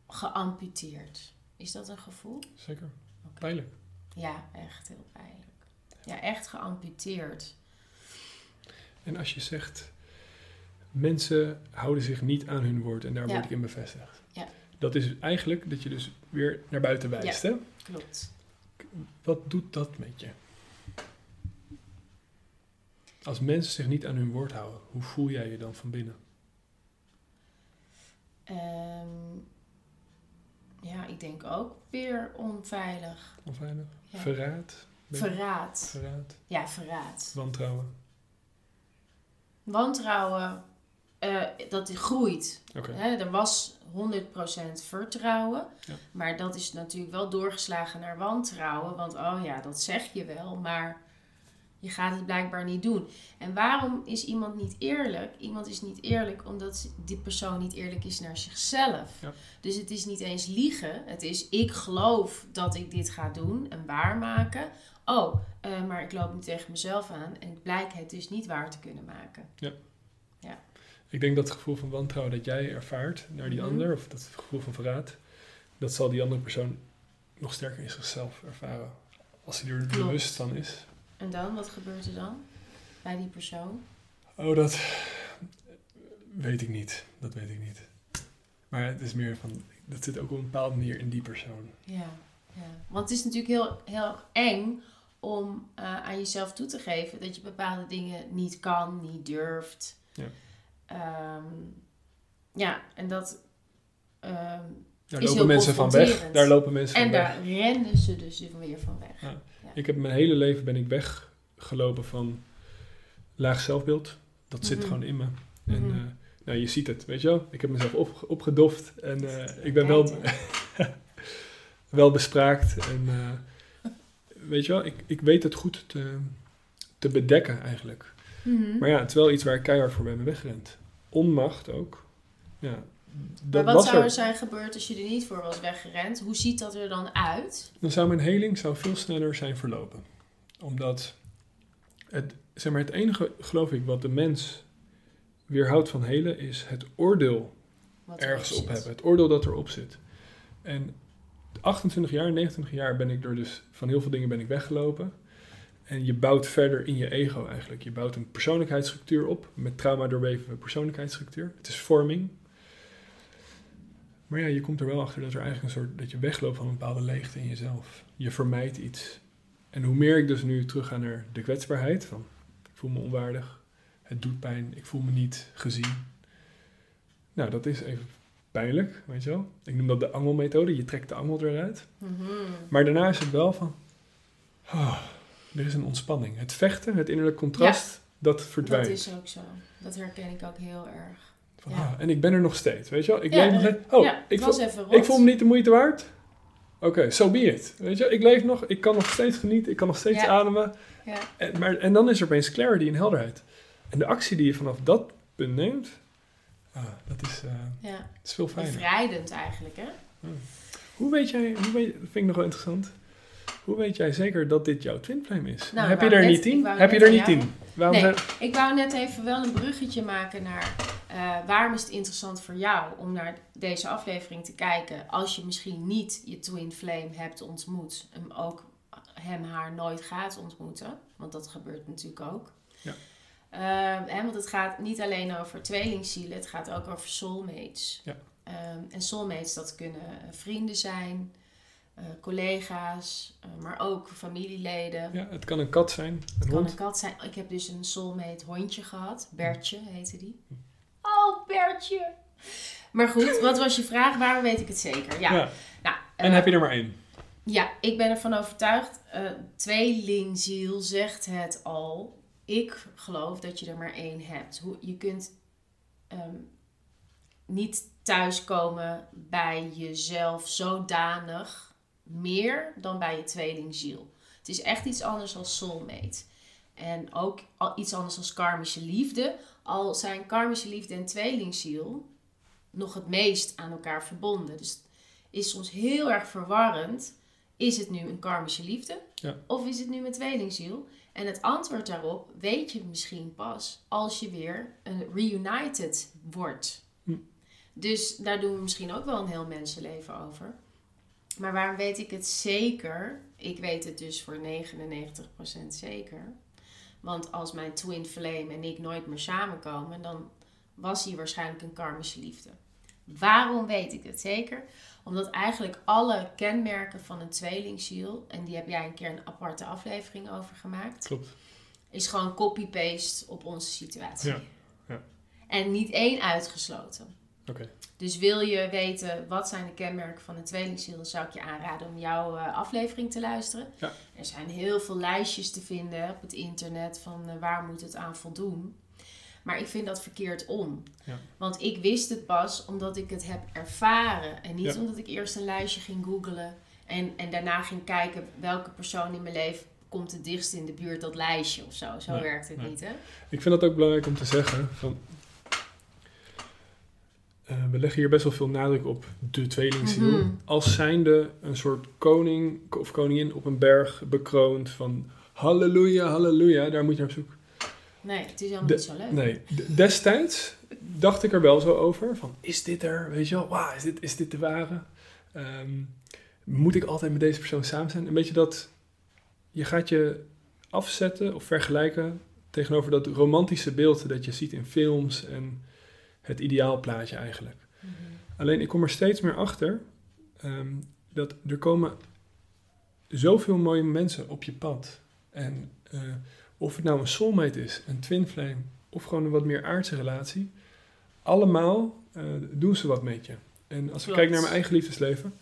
[SPEAKER 1] geamputeerd. Is dat een gevoel?
[SPEAKER 2] Zeker.
[SPEAKER 1] Oké.
[SPEAKER 2] Pijnlijk.
[SPEAKER 1] Ja, echt heel pijnlijk. Ja, echt geamputeerd.
[SPEAKER 2] En als je zegt, mensen houden zich niet aan hun woord en daar
[SPEAKER 1] Ja.
[SPEAKER 2] word ik in bevestigd. Dat is eigenlijk dat je dus weer naar buiten wijst. Hè?
[SPEAKER 1] Klopt.
[SPEAKER 2] Wat doet dat met je? Als mensen zich niet aan hun woord houden, hoe voel jij je dan van binnen?
[SPEAKER 1] Ehm, Ja, ik denk ook weer onveilig.
[SPEAKER 2] Onveilig.
[SPEAKER 1] Ja.
[SPEAKER 2] Verraad.
[SPEAKER 1] Verraad.
[SPEAKER 2] Verraad.
[SPEAKER 1] Ja, verraad.
[SPEAKER 2] Wantrouwen.
[SPEAKER 1] Wantrouwen, eh, dat groeit. Hè, er was 100% vertrouwen.
[SPEAKER 2] Ja.
[SPEAKER 1] Maar dat is natuurlijk wel doorgeslagen naar wantrouwen. Want oh ja, dat zeg je wel, maar je gaat het blijkbaar niet doen. En waarom is iemand niet eerlijk? Iemand is niet eerlijk omdat die persoon niet eerlijk is naar zichzelf.
[SPEAKER 2] Ja.
[SPEAKER 1] Dus het is niet eens liegen. Het is ik geloof dat ik dit ga doen en waarmaken. Oh, eh, maar ik loop nu tegen mezelf aan en ik blijk het dus niet waar te kunnen maken.
[SPEAKER 2] Ik denk dat het gevoel van wantrouwen dat jij ervaart naar die
[SPEAKER 1] Mhm.
[SPEAKER 2] ander, of dat gevoel van verraad, dat zal die andere persoon nog sterker in zichzelf ervaren. Als hij er
[SPEAKER 1] Klopt.
[SPEAKER 2] bewust van is.
[SPEAKER 1] En dan, wat gebeurt er dan bij die persoon?
[SPEAKER 2] Oh, dat weet ik niet. Dat weet ik niet. Maar het is meer van, dat zit ook op een bepaalde manier in die persoon.
[SPEAKER 1] Ja, ja. Want het is natuurlijk heel, heel eng om eh, aan jezelf toe te geven dat je bepaalde dingen niet kan, niet durft.
[SPEAKER 2] Ja.
[SPEAKER 1] Ehm, ja, en dat. ehm,
[SPEAKER 2] Daar
[SPEAKER 1] Is
[SPEAKER 2] lopen
[SPEAKER 1] heel
[SPEAKER 2] mensen van weg. Daar lopen mensen
[SPEAKER 1] en
[SPEAKER 2] van weg.
[SPEAKER 1] daar rennen ze dus weer van weg.
[SPEAKER 2] Ja. Ik heb mijn hele leven ben ik weggelopen van laag zelfbeeld. Dat zit
[SPEAKER 1] Mhm.
[SPEAKER 2] gewoon in me. En
[SPEAKER 1] Mhm.
[SPEAKER 2] eh, nou, je ziet het, weet je wel. Ik heb mezelf op, opgedoft en eh, ik ben wel, wel bespraakt. En eh, weet je wel, ik, ik weet het goed te, te bedekken eigenlijk.
[SPEAKER 1] Mhm.
[SPEAKER 2] Maar ja, het is wel iets waar ik keihard voor ben weggerend. Onmacht ook. Ja,
[SPEAKER 1] maar wat zou er zijn gebeurd als je er niet voor was weggerend? Hoe ziet dat er dan uit?
[SPEAKER 2] Dan zou mijn heling zou veel sneller zijn verlopen. Omdat het, zeg maar, het enige, geloof ik, wat de mens weerhoudt van helen, is het oordeel
[SPEAKER 1] Wat
[SPEAKER 2] ergens op hebben. Het oordeel dat erop zit. En 28 jaar, 29 jaar ben ik er dus van heel veel dingen ben ik weggelopen. En je bouwt verder in je ego eigenlijk. Je bouwt een persoonlijkheidsstructuur op met trauma doorweven persoonlijkheidsstructuur. Het is vorming. Maar ja, je komt er wel achter dat er eigenlijk een soort dat je wegloopt van een bepaalde leegte in jezelf. Je vermijdt iets. En hoe meer ik dus nu terug ga naar de kwetsbaarheid van ik voel me onwaardig, het doet pijn, ik voel me niet gezien. Nou, dat is even pijnlijk, weet je wel. Ik noem dat de angelmethode. Je trekt de angel eruit.
[SPEAKER 1] Mhm.
[SPEAKER 2] Maar daarna is het wel van... ah, er is een ontspanning. Het vechten, het innerlijk contrast, dat verdwijnt.
[SPEAKER 1] Dat is ook zo. Dat herken ik ook heel erg.
[SPEAKER 2] Van,
[SPEAKER 1] ja.
[SPEAKER 2] ah, en ik ben er nog steeds, weet je wel. Ik
[SPEAKER 1] Ja,
[SPEAKER 2] leef nog steeds. Oh,
[SPEAKER 1] ja,
[SPEAKER 2] ik,
[SPEAKER 1] was
[SPEAKER 2] voel, ik voel me niet de moeite waard. Oké, so be it. Weet je, wel. ik leef nog, ik kan nog steeds genieten, ik kan nog steeds ademen.
[SPEAKER 1] Ja.
[SPEAKER 2] En, maar, en dan is er opeens clarity en helderheid. En de actie die je vanaf dat punt neemt, ah, dat, is, eh,
[SPEAKER 1] Ja,
[SPEAKER 2] dat is veel fijner.
[SPEAKER 1] bevrijdend eigenlijk, hè?
[SPEAKER 2] Hoe weet jij, hoe weet, dat vind ik nog wel interessant. Hoe weet jij zeker dat dit jouw twin flame is?
[SPEAKER 1] Nou,
[SPEAKER 2] Heb je er
[SPEAKER 1] net-
[SPEAKER 2] niet tien? Heb je er niet tien? Waarom
[SPEAKER 1] Nee.
[SPEAKER 2] zijn...
[SPEAKER 1] Ik wou net even wel een bruggetje maken naar eh, waarom is het interessant voor jou om naar deze aflevering te kijken als je misschien niet je twin flame hebt ontmoet, hem ook hem haar nooit gaat ontmoeten, want dat gebeurt natuurlijk ook.
[SPEAKER 2] Ja.
[SPEAKER 1] Ehm, hè, want het gaat niet alleen over tweelingzielen, het gaat ook over soulmates.
[SPEAKER 2] Ja.
[SPEAKER 1] Ehm, en soulmates, dat kunnen vrienden zijn, eh, collega's, eh, maar ook familieleden.
[SPEAKER 2] Ja, het kan een kat zijn, een
[SPEAKER 1] Het kan een kat zijn. Ik heb dus een soulmate hondje gehad. Bertje heette die. Oh, Bertje. Maar goed, wat was je vraag? Waarom weet ik het zeker? Ja,
[SPEAKER 2] Ja.
[SPEAKER 1] nou,
[SPEAKER 2] En
[SPEAKER 1] eh,
[SPEAKER 2] heb je er maar één?
[SPEAKER 1] ja ik ben ervan overtuigd. tweelingziel zegt het al. Ik geloof dat je er maar één hebt. Hoe, je kunt ehm, niet thuiskomen bij jezelf zodanig meer dan bij je tweelingziel. Het is echt iets anders als soulmate. En ook iets anders als karmische liefde. Al zijn karmische liefde en tweelingziel nog het meest aan elkaar verbonden. Dus het is soms heel erg verwarrend. Is het nu een karmische liefde?
[SPEAKER 2] Ja.
[SPEAKER 1] Of is het nu een tweelingziel? En het antwoord daarop weet je misschien pas als je weer een reunited wordt.
[SPEAKER 2] Hm.
[SPEAKER 1] Dus daar doen we misschien ook wel een heel mensenleven over. Maar waarom weet ik het zeker? Ik weet het dus voor 99% zeker. Want als mijn twin flame en ik nooit meer samenkomen, dan was hier waarschijnlijk een karmische liefde. Waarom weet ik het zeker? Omdat eigenlijk alle kenmerken van een tweelingziel, en die heb jij een keer een aparte aflevering over gemaakt,
[SPEAKER 2] Klopt.
[SPEAKER 1] is gewoon copy-paste op onze situatie.
[SPEAKER 2] Ja, ja.
[SPEAKER 1] En niet één uitgesloten. Dus wil je weten wat zijn de kenmerken van een tweelingziel, dan zou ik je aanraden om jouw uh, aflevering te luisteren.
[SPEAKER 2] Ja.
[SPEAKER 1] Er zijn heel veel lijstjes te vinden op het internet van uh, waar moet het aan voldoen. Maar ik vind dat verkeerd om.
[SPEAKER 2] Ja.
[SPEAKER 1] Want ik wist het pas omdat ik het heb ervaren. En niet
[SPEAKER 2] Ja.
[SPEAKER 1] omdat ik eerst een lijstje ging googlen. En, en daarna ging kijken welke persoon in mijn leven komt het dichtst in de buurt dat lijstje of zo. Zo
[SPEAKER 2] Nee,
[SPEAKER 1] werkt het
[SPEAKER 2] nee.
[SPEAKER 1] niet, hè?
[SPEAKER 2] Ik vind dat ook belangrijk om te zeggen. Van, eh, we leggen hier best wel veel nadruk op de tweelingziel.
[SPEAKER 1] Mhm.
[SPEAKER 2] Als zijnde een soort koning of koningin op een berg bekroond van halleluja, halleluja, daar moet je naar op zoek.
[SPEAKER 1] Nee, het is helemaal
[SPEAKER 2] De-
[SPEAKER 1] niet zo leuk.
[SPEAKER 2] Nee, destijds dacht ik er wel zo over. Van, is dit er? Weet je wel, wauw, is dit, is dit de ware? Ehm, moet ik altijd met deze persoon samen zijn? Een beetje dat, je gaat je afzetten of vergelijken tegenover dat romantische beeld dat je ziet in films en het ideaalplaatje eigenlijk.
[SPEAKER 1] Mhm.
[SPEAKER 2] Alleen ik kom er steeds meer achter ehm, dat er komen zoveel mooie mensen op je pad. En eh, of het nou een soulmate is, een twin flame of gewoon een wat meer aardse relatie, allemaal eh, doen ze wat met je. En als
[SPEAKER 1] Klopt.
[SPEAKER 2] kijken naar mijn eigen liefdesleven,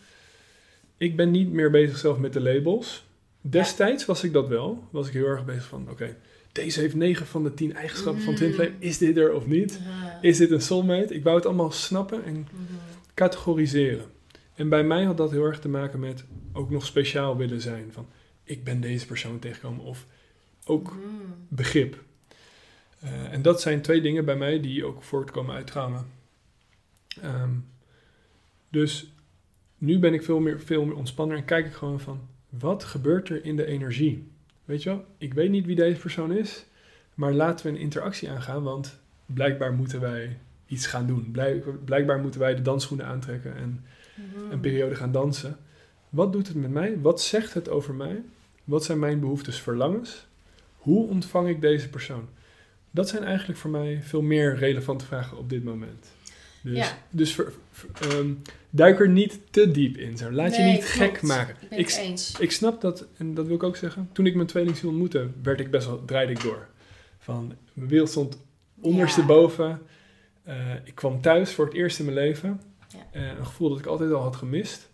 [SPEAKER 2] ik ben niet meer bezig zelf met de labels. Destijds was ik dat wel. Was ik heel erg bezig van, oké, deze heeft 9 van de 10 eigenschappen van twin
[SPEAKER 1] Mm.
[SPEAKER 2] flame. Is dit er of niet?
[SPEAKER 1] Ja.
[SPEAKER 2] Is dit een soulmate? Ik wou het allemaal snappen en
[SPEAKER 1] Mhm.
[SPEAKER 2] categoriseren. En bij mij had dat heel erg te maken met ook nog speciaal willen zijn. Van, ik ben deze persoon tegengekomen. Of ook
[SPEAKER 1] Mhm.
[SPEAKER 2] begrip. Eh, en dat zijn twee dingen bij mij die ook voortkomen uit trauma. Ehm, dus nu ben ik veel meer, veel meer ontspanner en kijk ik gewoon van... Wat gebeurt er in de energie? Weet je wel, ik weet niet wie deze persoon is... maar laten we een interactie aangaan, want blijkbaar moeten wij iets gaan doen. Blijk- blijkbaar moeten wij de dansschoenen aantrekken en
[SPEAKER 1] Mhm.
[SPEAKER 2] een periode gaan dansen. Wat doet het met mij? Wat zegt het over mij? Wat zijn mijn behoeftes, verlangens? Hoe ontvang ik deze persoon? Dat zijn eigenlijk voor mij veel meer relevante vragen op dit moment. Dus,
[SPEAKER 1] Ja.
[SPEAKER 2] dus ver- ver- ehm, duik er niet te diep in. Zo. Laat je niet gek maken.
[SPEAKER 1] Ik
[SPEAKER 2] Ik,
[SPEAKER 1] het eens.
[SPEAKER 2] ik snap dat, en dat wil ik ook zeggen. Toen ik mijn tweelingziel ontmoette, werd ik best wel, draaide ik door. Van, mijn wereld stond ondersteboven. Eh, ik kwam thuis voor het eerst in mijn leven.
[SPEAKER 1] Ja.
[SPEAKER 2] Eh, een gevoel dat ik altijd al had gemist.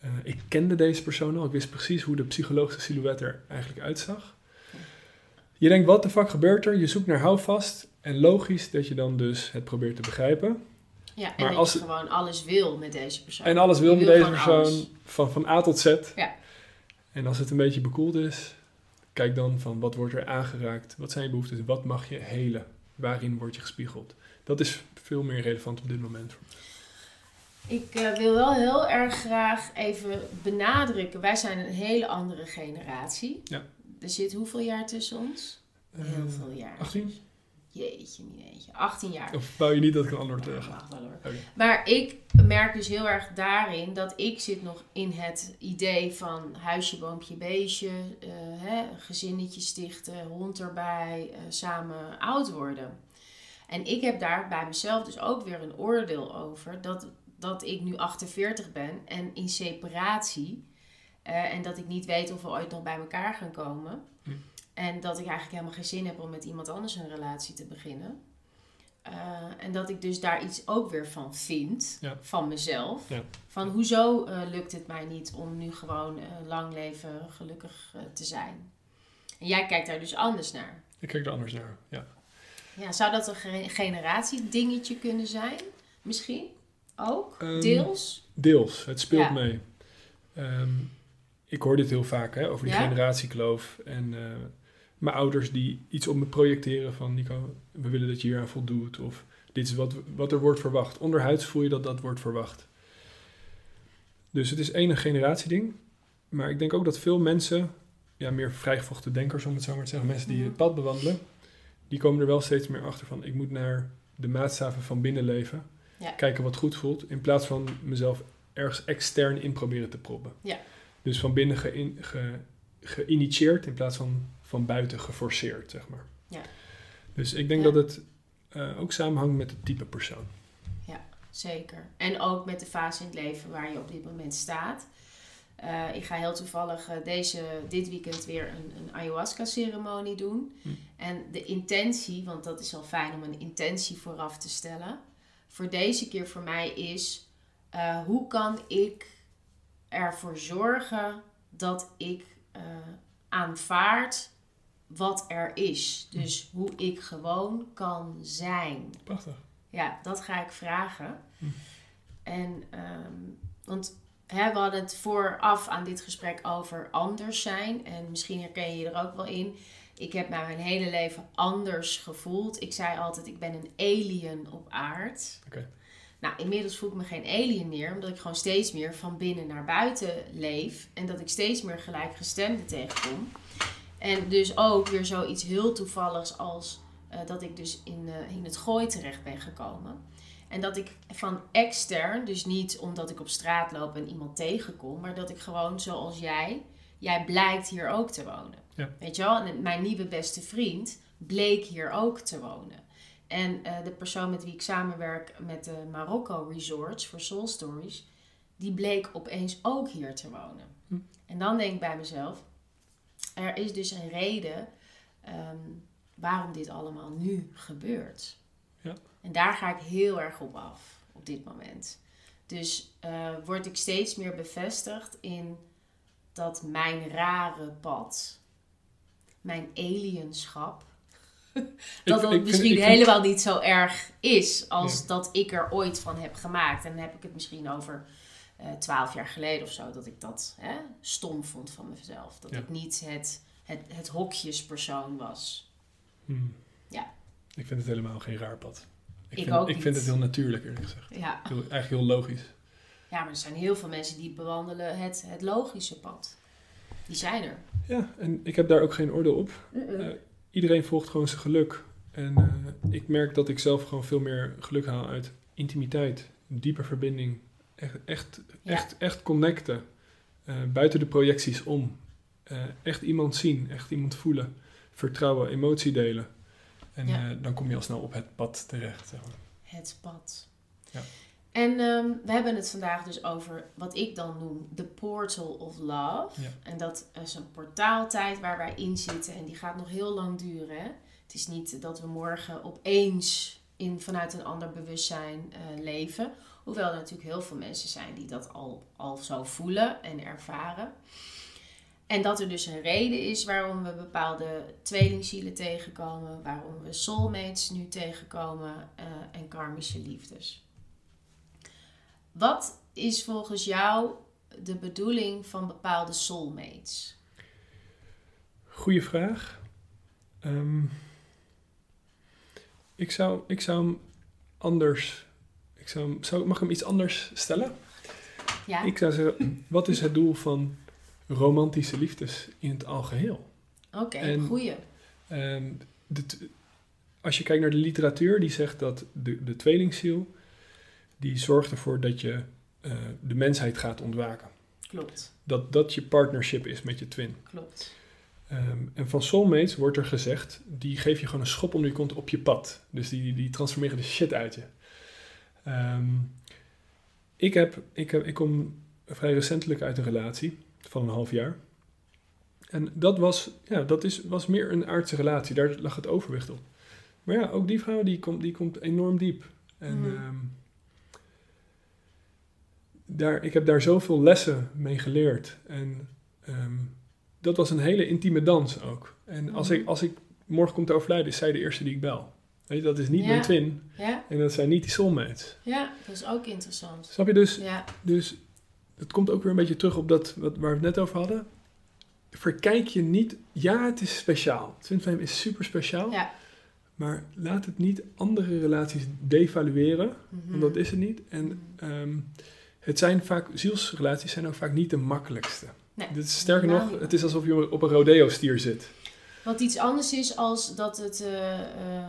[SPEAKER 2] Eh, ik kende deze persoon al. Ik wist precies hoe de psychologische silhouet er eigenlijk uitzag.
[SPEAKER 1] Ja.
[SPEAKER 2] Je denkt, wat de fuck gebeurt er? Je zoekt naar houvast. En logisch dat je dan dus het probeert te begrijpen.
[SPEAKER 1] Ja, en
[SPEAKER 2] Maar
[SPEAKER 1] dat
[SPEAKER 2] als
[SPEAKER 1] je gewoon alles wil met deze persoon.
[SPEAKER 2] En alles wil met deze persoon
[SPEAKER 1] alles.
[SPEAKER 2] van, van A tot Z.
[SPEAKER 1] Ja.
[SPEAKER 2] En als het een beetje bekoeld is, kijk dan van wat wordt er aangeraakt? Wat zijn je behoeftes? Wat mag je helen? Waarin word je gespiegeld? Dat is veel meer relevant op dit moment.
[SPEAKER 1] Ik eh, wil wel heel erg graag even benadrukken. Wij zijn een hele andere generatie.
[SPEAKER 2] Ja.
[SPEAKER 1] Er zit hoeveel jaar tussen ons? Heel
[SPEAKER 2] Eh,
[SPEAKER 1] veel jaar.
[SPEAKER 2] 18?
[SPEAKER 1] Jeetje, mineetje. 18 jaar.
[SPEAKER 2] Of wou je niet dat ik een antwoord terug
[SPEAKER 1] mag wel hoor.
[SPEAKER 2] Oké.
[SPEAKER 1] Maar ik merk dus heel erg daarin dat ik zit nog in het idee van huisje, boompje, beestje, eh, hè, gezinnetje stichten, hond erbij, eh, samen oud worden. En ik heb daar bij mezelf dus ook weer een oordeel over dat, dat ik nu 48 ben en in separatie. eh, en dat ik niet weet of we ooit nog bij elkaar gaan komen. En dat ik eigenlijk helemaal geen zin heb om met iemand anders een relatie te beginnen. Eh, en dat ik dus daar iets ook weer van vind,
[SPEAKER 2] Ja.
[SPEAKER 1] van mezelf.
[SPEAKER 2] Ja.
[SPEAKER 1] Van hoezo eh, lukt het mij niet om nu gewoon eh, lang leven gelukkig te zijn. En jij kijkt daar dus anders naar.
[SPEAKER 2] Ik kijk er anders naar. Ja.
[SPEAKER 1] Ja, zou dat een ge- generatiedingetje kunnen zijn? Misschien ook?
[SPEAKER 2] Ehm,
[SPEAKER 1] Deels?
[SPEAKER 2] Deels, het speelt
[SPEAKER 1] Ja.
[SPEAKER 2] mee. Ehm, ik hoor dit heel vaak hè, over die generatiekloof. En mijn ouders die iets op me projecteren van... Nico, we willen dat je hier aan voldoet. Of dit is wat, wat er wordt verwacht. Onderhuids voel je dat dat wordt verwacht. Dus het is één een generatieding. Maar ik denk ook dat veel mensen... Ja, meer vrijgevochten denkers om het zo maar te zeggen. Mensen die
[SPEAKER 1] Mhm.
[SPEAKER 2] het pad bewandelen. Die komen er wel steeds meer achter van... Ik moet naar de maatstaven van binnen leven.
[SPEAKER 1] Ja.
[SPEAKER 2] Kijken wat goed voelt. In plaats van mezelf ergens extern in proberen te proppen.
[SPEAKER 1] Ja.
[SPEAKER 2] Dus van binnen geïn- ge- geïnitieerd in plaats van van buiten geforceerd, zeg maar.
[SPEAKER 1] Ja.
[SPEAKER 2] Dus ik denk
[SPEAKER 1] Ja.
[SPEAKER 2] dat het eh, ook samenhangt met het type persoon.
[SPEAKER 1] Zeker. En ook met de fase in het leven waar je op dit moment staat. Eh, ik ga heel toevallig eh, deze, dit weekend weer een, een ayahuasca-ceremonie doen.
[SPEAKER 2] Hm.
[SPEAKER 1] En de intentie, want dat is al fijn om een intentie vooraf te stellen. voor deze keer voor mij is: hoe kan ik ervoor zorgen dat ik aanvaard wat er is? Dus hoe ik gewoon kan zijn.
[SPEAKER 2] Prachtig.
[SPEAKER 1] Ja, dat ga ik vragen. Hm. En, um, want hè, we hadden het vooraf aan dit gesprek over anders zijn. En misschien herken je je er ook wel in. Ik heb mij mijn hele leven anders gevoeld. Ik zei altijd, ik ben een alien op aard.
[SPEAKER 2] Oké.
[SPEAKER 1] Nou, inmiddels voel ik me geen alien meer, omdat ik gewoon steeds meer van binnen naar buiten leef. En dat ik steeds meer gelijkgestemden tegenkom. En dus ook weer zoiets heel toevalligs als uh, dat ik dus in, uh, in het gooi terecht ben gekomen. En dat ik van extern, dus niet omdat ik op straat loop en iemand tegenkom, maar dat ik gewoon zoals jij, jij blijkt hier ook te wonen.
[SPEAKER 2] Ja.
[SPEAKER 1] Weet je wel? En mijn nieuwe beste vriend bleek hier ook te wonen. En uh, de persoon met wie ik samenwerk met de Marokko Resorts voor Soul Stories, die bleek opeens ook hier te wonen.
[SPEAKER 2] Hm.
[SPEAKER 1] En dan denk ik bij mezelf, er is dus een reden um, waarom dit allemaal nu gebeurt.
[SPEAKER 2] Ja.
[SPEAKER 1] En daar ga ik heel erg op af op dit moment. Dus uh, word ik steeds meer bevestigd in dat mijn rare pad, mijn alienschap, dat dat misschien vind, helemaal niet zo erg is als dat ik er ooit van heb gemaakt. En dan heb ik het misschien over uh, twaalf jaar geleden of zo, dat ik dat hè, stom vond van mezelf. Dat
[SPEAKER 2] Ja.
[SPEAKER 1] ik niet het, het, het hokjespersoon was.
[SPEAKER 2] Hmm.
[SPEAKER 1] Ja.
[SPEAKER 2] Ik vind het helemaal geen raar pad. Ik,
[SPEAKER 1] Ik
[SPEAKER 2] vind,
[SPEAKER 1] ook
[SPEAKER 2] ik
[SPEAKER 1] niet.
[SPEAKER 2] vind het heel natuurlijk, eerlijk gezegd.
[SPEAKER 1] Ja.
[SPEAKER 2] Heel, eigenlijk heel logisch.
[SPEAKER 1] ja, maar er zijn heel veel mensen die bewandelen het, het logische pad. Die zijn er.
[SPEAKER 2] Ja, en ik heb daar ook geen oordeel op. Eh, iedereen volgt gewoon zijn geluk. En eh, ik merk dat ik zelf gewoon veel meer geluk haal uit intimiteit, diepe verbinding, echt, echt,
[SPEAKER 1] Ja.
[SPEAKER 2] echt, echt connecten, eh, buiten de projecties om. Eh, echt iemand zien, echt iemand voelen, vertrouwen, emotie delen. En
[SPEAKER 1] Ja.
[SPEAKER 2] eh, dan kom je al snel op het pad terecht. Zeg maar.
[SPEAKER 1] Het pad.
[SPEAKER 2] Ja.
[SPEAKER 1] En ehm, we hebben het vandaag dus over wat ik dan noem de portal of love.
[SPEAKER 2] Ja.
[SPEAKER 1] En dat is een portaaltijd waar wij in zitten en die gaat nog heel lang duren. Hè? Het is niet dat we morgen opeens in, vanuit een ander bewustzijn leven. Hoewel er natuurlijk heel veel mensen zijn die dat al, al zo voelen en ervaren. En dat er dus een reden is waarom we bepaalde tweelingzielen tegenkomen, waarom we soulmates nu tegenkomen eh, en karmische liefdes. Wat is volgens jou de bedoeling van bepaalde soulmates?
[SPEAKER 2] Goeie vraag. Ehm, ik, zou, ik zou hem anders. Ik zou, mag ik hem iets anders stellen?
[SPEAKER 1] Ja?
[SPEAKER 2] Ik zou zeggen, wat is het doel van romantische liefdes in het algeheel?
[SPEAKER 1] Oké, goeie.
[SPEAKER 2] Ehm, de als je kijkt naar de literatuur, die zegt dat de, de tweelingziel, die zorgt ervoor dat je eh, de mensheid gaat ontwaken.
[SPEAKER 1] Klopt,
[SPEAKER 2] Dat dat je partnership is met je twin.
[SPEAKER 1] klopt.
[SPEAKER 2] Ehm, en van soulmates wordt er gezegd, die geef je gewoon een schop onder je kont op je pad. Dus die, die transformeren de shit uit je. Ehm, ik, heb, ik, heb, ik kom vrij recentelijk uit een relatie van een half jaar. En dat was, ja, dat is, was meer een aardse relatie. Daar lag het overwicht op. Maar ja, ook die vrouw die komt, die komt enorm diep. En
[SPEAKER 1] Mhm.
[SPEAKER 2] ehm, daar, ik heb daar zoveel lessen mee geleerd. En ehm, dat was een hele intieme dans ook. En als,
[SPEAKER 1] Mhm.
[SPEAKER 2] ik, als ik morgen kom te overlijden, is zij de eerste die ik bel. Weet je, dat is niet
[SPEAKER 1] Ja.
[SPEAKER 2] mijn twin.
[SPEAKER 1] Ja,
[SPEAKER 2] En dat zijn niet die soulmates.
[SPEAKER 1] ja, dat is ook interessant.
[SPEAKER 2] Snap je dus?
[SPEAKER 1] Ja,
[SPEAKER 2] Dus het komt ook weer een beetje terug op dat wat, waar we het net over hadden. Verkijk je niet. Ja, het is speciaal. Twin Flame is super speciaal.
[SPEAKER 1] ja.
[SPEAKER 2] Maar laat het niet andere relaties devalueren.
[SPEAKER 1] Mhm.
[SPEAKER 2] Want dat is het niet. En
[SPEAKER 1] Mhm.
[SPEAKER 2] ehm, het zijn vaak, zielsrelaties zijn ook vaak niet de makkelijkste.
[SPEAKER 1] Nee,
[SPEAKER 2] Dit is, sterker nog, het is alsof je op een rodeo-stier zit.
[SPEAKER 1] Wat iets anders is als dat het eh, ehm, eh,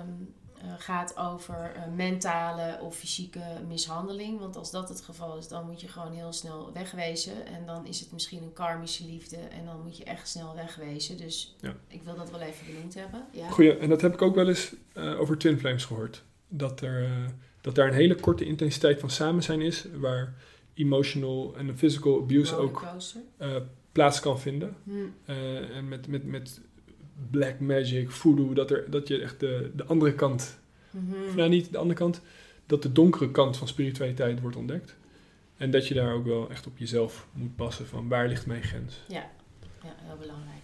[SPEAKER 1] gaat over eh, mentale of fysieke mishandeling. Want als dat het geval is, dan moet je gewoon heel snel wegwezen. En dan is het misschien een karmische liefde. En dan moet je echt snel wegwezen. Dus
[SPEAKER 2] Ja.
[SPEAKER 1] ik wil dat wel even benoemd hebben. Ja.
[SPEAKER 2] Goeie, en dat heb ik ook wel eens eh, over Twin Flames gehoord. Dat, er, eh, dat daar een hele korte intensiteit van samen zijn is, waar emotional en physical abuse ook eh, plaats kan vinden.
[SPEAKER 1] Hm.
[SPEAKER 2] Eh, en met, met, met black magic, voodoo, dat, er, dat je echt de, de andere kant,
[SPEAKER 1] Mhm.
[SPEAKER 2] of nou niet de andere kant, dat de donkere kant van spiritualiteit wordt ontdekt. En dat je daar ook wel echt op jezelf moet passen van waar ligt mijn grens.
[SPEAKER 1] Ja, ja heel belangrijk.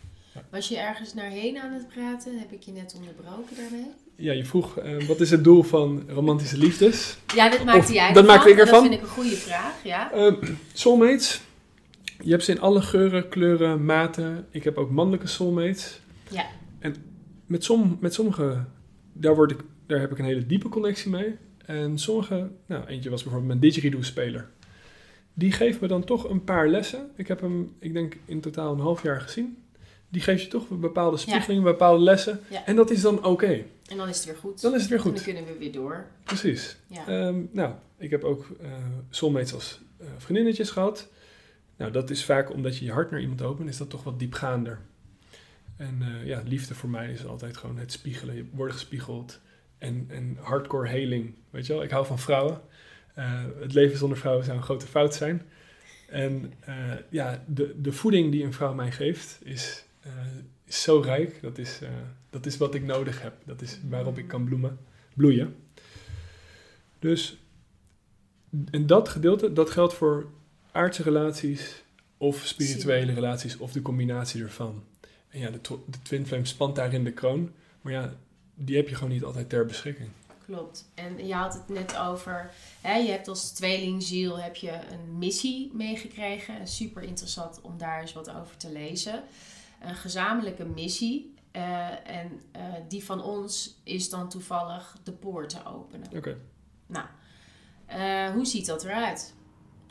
[SPEAKER 1] Was je ergens naar heen aan het praten? Heb ik je net onderbroken daarmee?
[SPEAKER 2] Ja, je vroeg uh, wat is het doel van romantische liefdes?
[SPEAKER 1] Ja, dat maakte jij
[SPEAKER 2] Dat maakte ik ervan.
[SPEAKER 1] Dat vind ik een goede vraag, ja.
[SPEAKER 2] Uh, soulmates. Je hebt ze in alle geuren, kleuren, maten. Ik heb ook mannelijke soulmates.
[SPEAKER 1] Ja.
[SPEAKER 2] En met, som, met sommige, daar, word ik, daar heb ik een hele diepe connectie mee. En sommige, nou eentje was bijvoorbeeld mijn didgeridoo-speler. Die geeft me dan toch een paar lessen. Ik heb hem, ik denk, in totaal een half jaar gezien. Die geeft je toch bepaalde spiegeling, ja. bepaalde lessen.
[SPEAKER 1] Ja.
[SPEAKER 2] En dat is dan oké.
[SPEAKER 1] En dan is het weer goed.
[SPEAKER 2] Dan is het weer goed.
[SPEAKER 1] En dan kunnen we weer door.
[SPEAKER 2] Precies.
[SPEAKER 1] Ja.
[SPEAKER 2] Ehm, nou, ik heb ook uh, soulmates als uh, vriendinnetjes gehad. Nou, dat is vaak omdat je je hart naar iemand opent, is dat toch wat diepgaander. En uh, ja, liefde voor mij is altijd gewoon het spiegelen, je worden gespiegeld. En, en hardcore heling, weet je wel. Ik hou van vrouwen. het leven zonder vrouwen zou een grote fout zijn. En ja, de, de voeding die een vrouw mij geeft is, is zo rijk. Dat is, dat is wat ik nodig heb. Dat is waarop ik kan bloemen, bloeien. Dus, en dat gedeelte, dat geldt voor aardse relaties of spirituele relaties of de combinatie ervan. En ja, de, de Twin Flame spant daarin de kroon. Maar ja, die heb je gewoon niet altijd ter beschikking.
[SPEAKER 1] Klopt. En je had het net over, hè, je hebt als tweelingziel heb je een missie meegekregen. Super interessant om daar eens wat over te lezen. Een gezamenlijke missie. Uh, en uh, die van ons is dan toevallig de poorten openen.
[SPEAKER 2] Oké. Okay.
[SPEAKER 1] Nou, uh, hoe ziet dat eruit?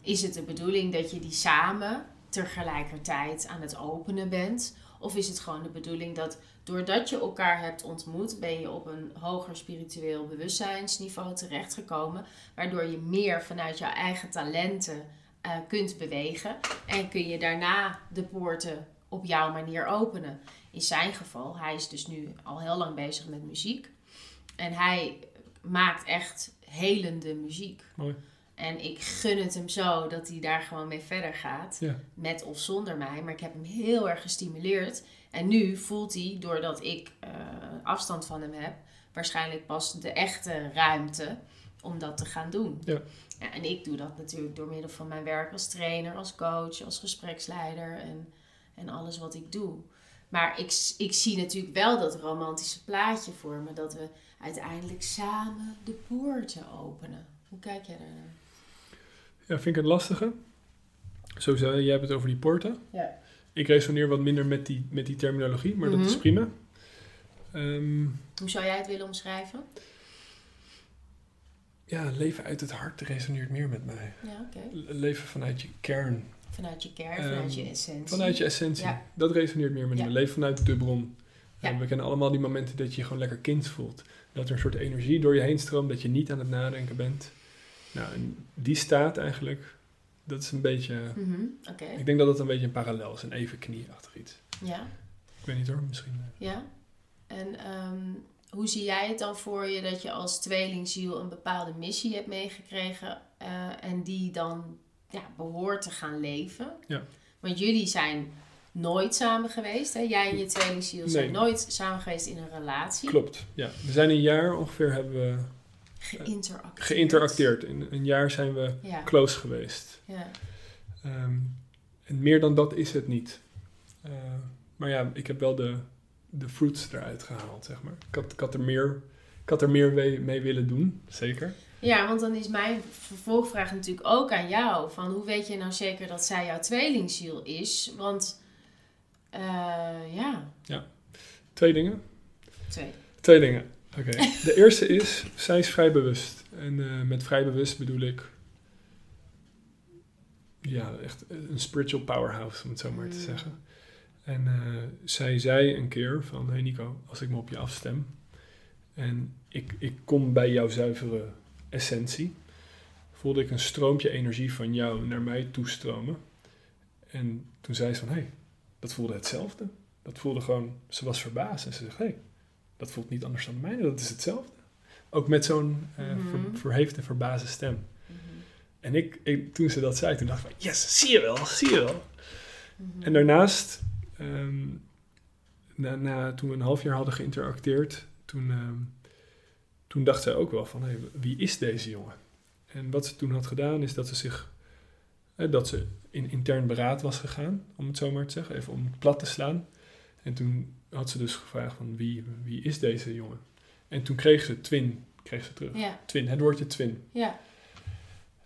[SPEAKER 1] Is het de bedoeling dat je die samen tegelijkertijd aan het openen bent? Of is het gewoon de bedoeling dat doordat je elkaar hebt ontmoet, ben je op een hoger spiritueel bewustzijnsniveau terechtgekomen, waardoor je meer vanuit jouw eigen talenten uh, kunt bewegen en kun je daarna de poorten op jouw manier openen. In zijn geval, hij is dus nu al heel lang bezig met muziek en hij maakt echt helende muziek.
[SPEAKER 2] Mooi.
[SPEAKER 1] En ik gun het hem zo dat hij daar gewoon mee verder gaat.
[SPEAKER 2] Ja.
[SPEAKER 1] Met of zonder mij. Maar ik heb hem heel erg gestimuleerd. En nu voelt hij, doordat ik uh, afstand van hem heb, waarschijnlijk pas de echte ruimte om dat te gaan doen.
[SPEAKER 2] Ja.
[SPEAKER 1] Ja, en ik doe dat natuurlijk door middel van mijn werk als trainer, als coach, als gespreksleider en, en alles wat ik doe. Maar ik, ik zie natuurlijk wel dat romantische plaatje voor me, dat we uiteindelijk samen de poorten openen. Hoe kijk jij daarnaar?
[SPEAKER 2] Ja, vind ik het lastige. Sowieso, jij hebt het over die poorten.
[SPEAKER 1] Ja.
[SPEAKER 2] Ik resoneer wat minder met die, met die terminologie, maar
[SPEAKER 1] Mhm.
[SPEAKER 2] dat is prima. Ehm,
[SPEAKER 1] Hoe zou jij het willen omschrijven?
[SPEAKER 2] ja, leven uit het hart resoneert meer met mij.
[SPEAKER 1] Ja,
[SPEAKER 2] Leven vanuit je kern,
[SPEAKER 1] Vanuit je kern,
[SPEAKER 2] Ehm,
[SPEAKER 1] vanuit je essentie.
[SPEAKER 2] vanuit je essentie.
[SPEAKER 1] Ja.
[SPEAKER 2] Dat resoneert meer met
[SPEAKER 1] Ja.
[SPEAKER 2] me. Leven vanuit de bron.
[SPEAKER 1] Ja.
[SPEAKER 2] En we kennen allemaal die momenten dat je je gewoon lekker kind voelt. Dat er een soort energie door je heen stroomt, dat je niet aan het nadenken bent. Nou, en die staat eigenlijk, dat is een beetje...
[SPEAKER 1] Mhm,
[SPEAKER 2] Ik denk dat het een beetje een parallel is, een even knieachtig iets.
[SPEAKER 1] ja.
[SPEAKER 2] Ik weet niet hoor, misschien... eh,
[SPEAKER 1] Ja. En ehm, hoe zie jij het dan voor je dat je als tweelingziel een bepaalde missie hebt meegekregen eh, en die dan ja, behoort te gaan leven?
[SPEAKER 2] Ja.
[SPEAKER 1] Want jullie zijn nooit samen geweest, hè? Jij en je tweelingziel zijn nooit samen geweest in een relatie.
[SPEAKER 2] Klopt, ja. We zijn een jaar ongeveer hebben we
[SPEAKER 1] Geïnteracteerd.
[SPEAKER 2] geïnteracteerd. In een jaar zijn we
[SPEAKER 1] Ja,
[SPEAKER 2] close geweest.
[SPEAKER 1] ja.
[SPEAKER 2] Ehm, en meer dan dat is het niet. Eh, maar ja, ik heb wel de, de fruits eruit gehaald, zeg maar. Ik had, ik had er meer, ik had er meer mee, mee willen doen, zeker.
[SPEAKER 1] ja, want dan is mijn vervolgvraag natuurlijk ook aan jou. Van hoe weet je nou zeker dat zij jouw tweelingziel is? Want eh, ja,
[SPEAKER 2] Twee dingen.
[SPEAKER 1] twee.
[SPEAKER 2] Twee dingen. Oké. De eerste is, zij is vrij bewust. En eh, met vrij bewust bedoel ik... Ja, echt een spiritual powerhouse, om het zo maar te
[SPEAKER 1] Mm.
[SPEAKER 2] zeggen. En eh, zij zei een keer van... Hey Nico, als ik me op je afstem... En ik, ik kom bij jouw zuivere essentie... Voelde ik een stroompje energie van jou naar mij toestromen. En toen zei ze van... Hey, dat voelde hetzelfde. Dat voelde gewoon... Ze was verbaasd. En ze zegt... Hey, dat voelt niet anders dan de mijne, dat is hetzelfde. Ook met zo'n ver- verheefde, verbaasde stem.
[SPEAKER 1] Mhm.
[SPEAKER 2] En ik, ik, toen ze dat zei, toen dacht ik van, yes, zie je wel, zie je wel.
[SPEAKER 1] Mhm.
[SPEAKER 2] En daarnaast, ehm, na, na, toen we een half jaar hadden geïnteracteerd, toen, ehm, toen dacht zij ook wel van, hé, wie is deze jongen? En wat ze toen had gedaan, is dat ze zich, eh, dat ze in intern beraad was gegaan, om het zo maar te zeggen, even om het plat te slaan. En toen had ze dus gevraagd van, wie, wie is deze jongen? En toen kreeg ze twin, kreeg ze terug.
[SPEAKER 1] Ja,
[SPEAKER 2] Twin, het woordje twin.
[SPEAKER 1] ja,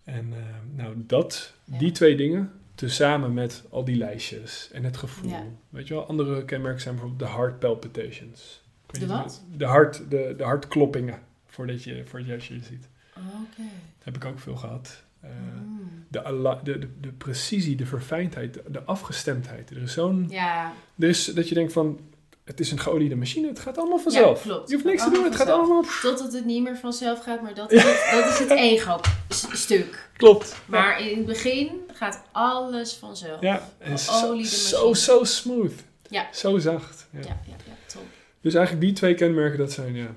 [SPEAKER 2] En eh, nou, dat,
[SPEAKER 1] Ja.
[SPEAKER 2] die twee dingen, tezamen met al die lijstjes en het gevoel.
[SPEAKER 1] Ja.
[SPEAKER 2] Weet je wel, andere kenmerken zijn bijvoorbeeld de heart palpitations.
[SPEAKER 1] De wat?
[SPEAKER 2] De, hart, de, de hartkloppingen, voordat je, voordat je je ziet.
[SPEAKER 1] oké.
[SPEAKER 2] Dat heb ik ook veel gehad. Eh,
[SPEAKER 1] Mm.
[SPEAKER 2] de, de, de, de precisie, de verfijndheid, de, de afgestemdheid. Er is zo'n...
[SPEAKER 1] Ja,
[SPEAKER 2] Er is dat je denkt van, het is een geoliede machine, het gaat allemaal vanzelf.
[SPEAKER 1] Ja, klopt.
[SPEAKER 2] Je hoeft niks te doen, het gaat allemaal...
[SPEAKER 1] totdat het niet meer vanzelf gaat, maar dat is het, dat is het ego-stuk.
[SPEAKER 2] Klopt.
[SPEAKER 1] Maar in het begin gaat alles vanzelf.
[SPEAKER 2] Ja, en zo, zo, zo smooth.
[SPEAKER 1] Ja.
[SPEAKER 2] Zo zacht. Ja.
[SPEAKER 1] Ja, ja, ja, top.
[SPEAKER 2] Dus eigenlijk die twee kenmerken, dat zijn ja,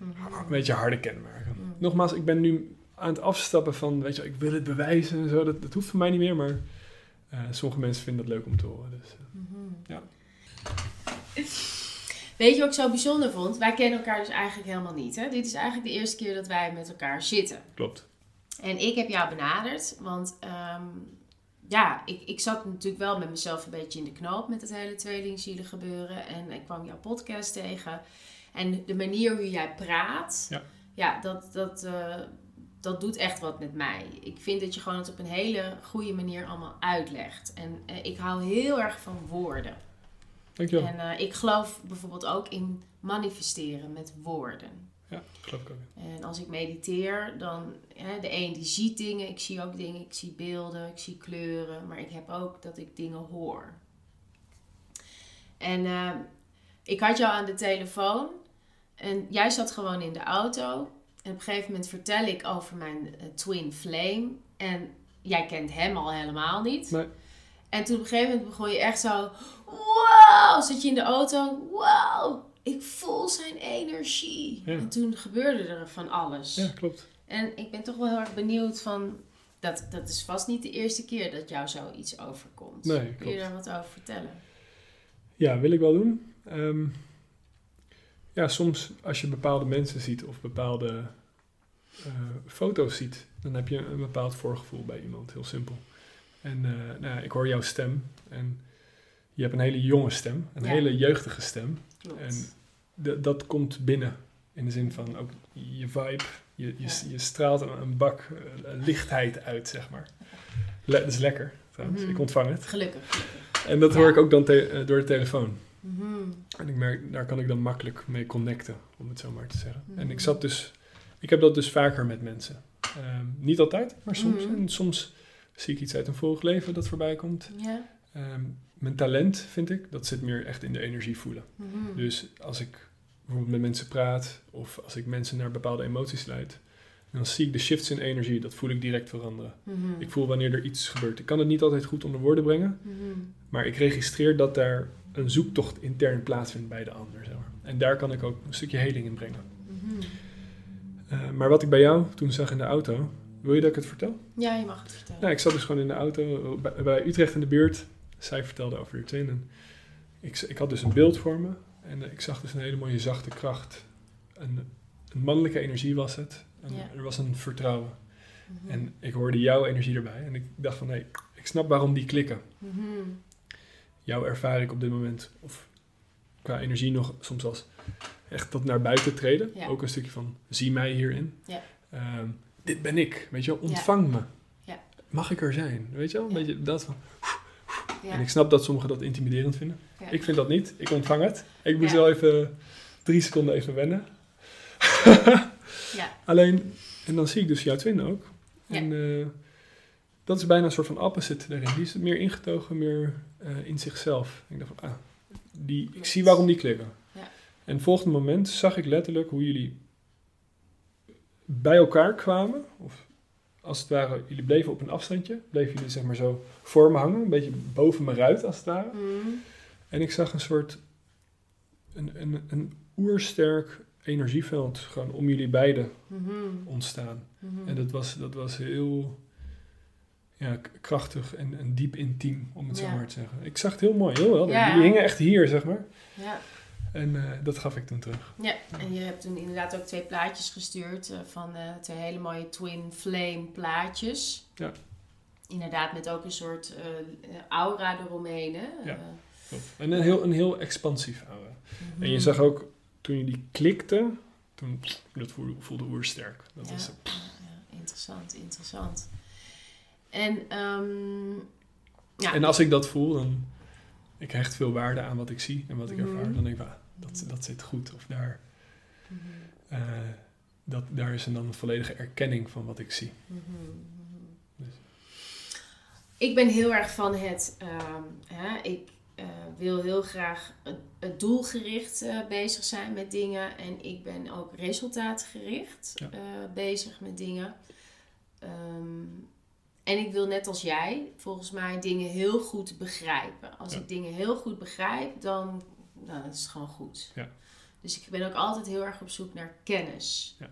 [SPEAKER 1] Mhm.
[SPEAKER 2] een beetje harde kenmerken.
[SPEAKER 1] Mm.
[SPEAKER 2] Nogmaals, ik ben nu aan het afstappen van, weet je, ik wil het bewijzen en zo. Dat, dat hoeft voor mij niet meer, maar eh, sommige mensen vinden dat leuk om te horen. Dus, eh,
[SPEAKER 1] Mhm.
[SPEAKER 2] Ja.
[SPEAKER 1] Weet je wat ik zo bijzonder vond? Wij kennen elkaar dus eigenlijk helemaal niet. Hè? Dit is eigenlijk de eerste keer dat wij met elkaar zitten.
[SPEAKER 2] klopt.
[SPEAKER 1] En ik heb jou benaderd, want ehm, ja, ik, ik zat natuurlijk wel met mezelf een beetje in de knoop met het hele tweelingzielen gebeuren. En ik kwam jouw podcast tegen. En de manier hoe jij praat,
[SPEAKER 2] Ja.
[SPEAKER 1] ja dat, dat, eh, dat doet echt wat met mij. Ik vind dat je gewoon het op een hele goede manier allemaal uitlegt. En eh, ik hou heel erg van woorden.
[SPEAKER 2] Dankjewel.
[SPEAKER 1] En eh, ik geloof bijvoorbeeld ook in manifesteren met woorden.
[SPEAKER 2] Ja, geloof ik ook.
[SPEAKER 1] En als ik mediteer, dan hè, de een die ziet dingen, ik zie ook dingen, ik zie beelden, ik zie kleuren, maar ik heb ook dat ik dingen hoor. En eh, ik had jou aan de telefoon en jij zat gewoon in de auto. En op een gegeven moment vertel ik over mijn eh, twin flame en jij kent hem al helemaal niet.
[SPEAKER 2] Nee.
[SPEAKER 1] En toen op een gegeven moment begon je echt zo, wow, zat je in de auto, wow, ik voel zijn energie.
[SPEAKER 2] Ja.
[SPEAKER 1] En toen gebeurde er van alles.
[SPEAKER 2] Ja, klopt.
[SPEAKER 1] En ik ben toch wel heel erg benieuwd van, dat, dat is vast niet de eerste keer dat jou zoiets overkomt.
[SPEAKER 2] Nee,
[SPEAKER 1] Kun je daar wat over vertellen?
[SPEAKER 2] Ja, wil ik wel doen. Ehm, ja, soms als je bepaalde mensen ziet of bepaalde eh, foto's ziet, dan heb je een bepaald voorgevoel bij iemand, heel simpel. En eh, nou, ja, ik hoor jouw stem en je hebt een hele jonge stem, een
[SPEAKER 1] Ja.
[SPEAKER 2] hele jeugdige stem.
[SPEAKER 1] Klopt.
[SPEAKER 2] En dat komt binnen in de zin van ook je vibe, je, je,
[SPEAKER 1] Ja.
[SPEAKER 2] je straalt een, een bak eh, lichtheid uit, zeg maar. Le- dat is lekker, trouwens.
[SPEAKER 1] Mhm.
[SPEAKER 2] Ik ontvang het.
[SPEAKER 1] Gelukkig.
[SPEAKER 2] En dat
[SPEAKER 1] Ja.
[SPEAKER 2] hoor ik ook dan eh, door de telefoon.
[SPEAKER 1] Mhm.
[SPEAKER 2] En ik merk, daar kan ik dan makkelijk mee connecten, om het zo maar te zeggen. En ik
[SPEAKER 1] Mhm.
[SPEAKER 2] zat dus, ik heb dat dus vaker met mensen. Ehm, niet altijd, maar soms.
[SPEAKER 1] Mhm.
[SPEAKER 2] En soms zie ik iets uit een vorig leven dat voorbij komt.
[SPEAKER 1] Ja.
[SPEAKER 2] Ehm, mijn talent, vind ik, dat zit meer echt in de energie voelen.
[SPEAKER 1] Mhm.
[SPEAKER 2] Dus als ik bijvoorbeeld met mensen praat, of als ik mensen naar bepaalde emoties leid, dan zie ik de shifts in energie, dat voel ik direct veranderen.
[SPEAKER 1] Mhm.
[SPEAKER 2] Ik voel wanneer er iets gebeurt. Ik kan het niet altijd goed onder woorden brengen,
[SPEAKER 1] Mhm.
[SPEAKER 2] maar ik registreer dat daar een zoektocht intern plaatsvindt bij de ander. Zeg maar. En daar kan ik ook een stukje heling in brengen. Eh, maar wat ik bij jou toen zag in de auto, wil je dat ik het vertel?
[SPEAKER 1] Ja, je mag het vertellen.
[SPEAKER 2] Nou, ik zat dus gewoon in de auto bij, bij Utrecht in de buurt. Zij vertelde over je twin. En ik, ik had dus een beeld voor me. En eh, ik zag dus een hele mooie zachte kracht. Een, een mannelijke energie was het. En
[SPEAKER 1] Ja.
[SPEAKER 2] Er was een vertrouwen.
[SPEAKER 1] Mhm.
[SPEAKER 2] En ik hoorde jouw energie erbij. En ik dacht van, hé, ik snap waarom die klikken.
[SPEAKER 1] Mhm.
[SPEAKER 2] Jou ervaar ik op dit moment, of qua energie nog soms als echt tot naar buiten treden.
[SPEAKER 1] Ja.
[SPEAKER 2] Ook een stukje van, zie mij hierin.
[SPEAKER 1] Ja.
[SPEAKER 2] Ehm, dit ben ik, weet je wel, ontvang me.
[SPEAKER 1] Ja.
[SPEAKER 2] Mag ik er zijn? Weet je wel, een beetje dat van.
[SPEAKER 1] Ja.
[SPEAKER 2] En ik snap dat sommigen dat intimiderend vinden.
[SPEAKER 1] Ja.
[SPEAKER 2] Ik vind dat niet, ik ontvang het. Ik moest
[SPEAKER 1] Ja.
[SPEAKER 2] wel even drie seconden even wennen.
[SPEAKER 1] Ja.
[SPEAKER 2] Alleen, en dan zie ik dus jouw twin ook. En eh, dat is bijna een soort van opposite daarin. Die is meer ingetogen, meer eh, in zichzelf. Ik dacht van, ah, die, ik zie waarom die klikken.
[SPEAKER 1] Ja.
[SPEAKER 2] En het volgende moment zag ik letterlijk hoe jullie bij elkaar kwamen. Of als het ware, jullie bleven op een afstandje. Bleven jullie zeg maar zo voor me hangen. Een beetje boven me ruit als het ware.
[SPEAKER 1] Mhm.
[SPEAKER 2] En ik zag een soort, een, een, een oersterk energieveld gewoon om jullie beiden
[SPEAKER 1] Mhm.
[SPEAKER 2] ontstaan.
[SPEAKER 1] Mhm.
[SPEAKER 2] En dat was, dat was heel ja, krachtig en, en diep intiem, om het zo maar te zeggen. Ik zag het heel mooi, heel helder.
[SPEAKER 1] Ja.
[SPEAKER 2] Jullie hingen echt hier, zeg maar.
[SPEAKER 1] Ja.
[SPEAKER 2] En eh, dat gaf ik toen terug.
[SPEAKER 1] Ja, en je hebt toen inderdaad ook twee plaatjes gestuurd uh, van uh, twee hele mooie twin flame plaatjes.
[SPEAKER 2] Ja.
[SPEAKER 1] Inderdaad, met ook een soort aura eromheen. Hè?
[SPEAKER 2] Ja, En een heel, een heel expansief aura.
[SPEAKER 1] Mhm.
[SPEAKER 2] En je zag ook, toen je die klikte, toen dat voelde, voelde oersterk. Dat
[SPEAKER 1] ja.
[SPEAKER 2] was,
[SPEAKER 1] ja, interessant, interessant. En, um, ja.
[SPEAKER 2] en als ik dat voel, dan ik hecht veel waarde aan wat ik zie en wat ik ervaar.
[SPEAKER 1] Mhm.
[SPEAKER 2] Dan denk ik, ah, dat, dat zit goed. Of daar,
[SPEAKER 1] Mhm.
[SPEAKER 2] eh, dat, daar is een dan een volledige erkenning van wat ik zie.
[SPEAKER 1] Mhm.
[SPEAKER 2] Dus.
[SPEAKER 1] Ik ben heel erg van het, um, hè, ik uh, wil heel graag het doelgericht uh, bezig zijn met dingen. En ik ben ook resultaatgericht
[SPEAKER 2] Ja.
[SPEAKER 1] bezig met dingen. Um, en ik wil net als jij, volgens mij, dingen heel goed begrijpen. Als
[SPEAKER 2] Ja.
[SPEAKER 1] ik dingen heel goed begrijp, dan nou, dat is het gewoon goed.
[SPEAKER 2] Ja.
[SPEAKER 1] Dus ik ben ook altijd heel erg op zoek naar kennis.
[SPEAKER 2] Ja.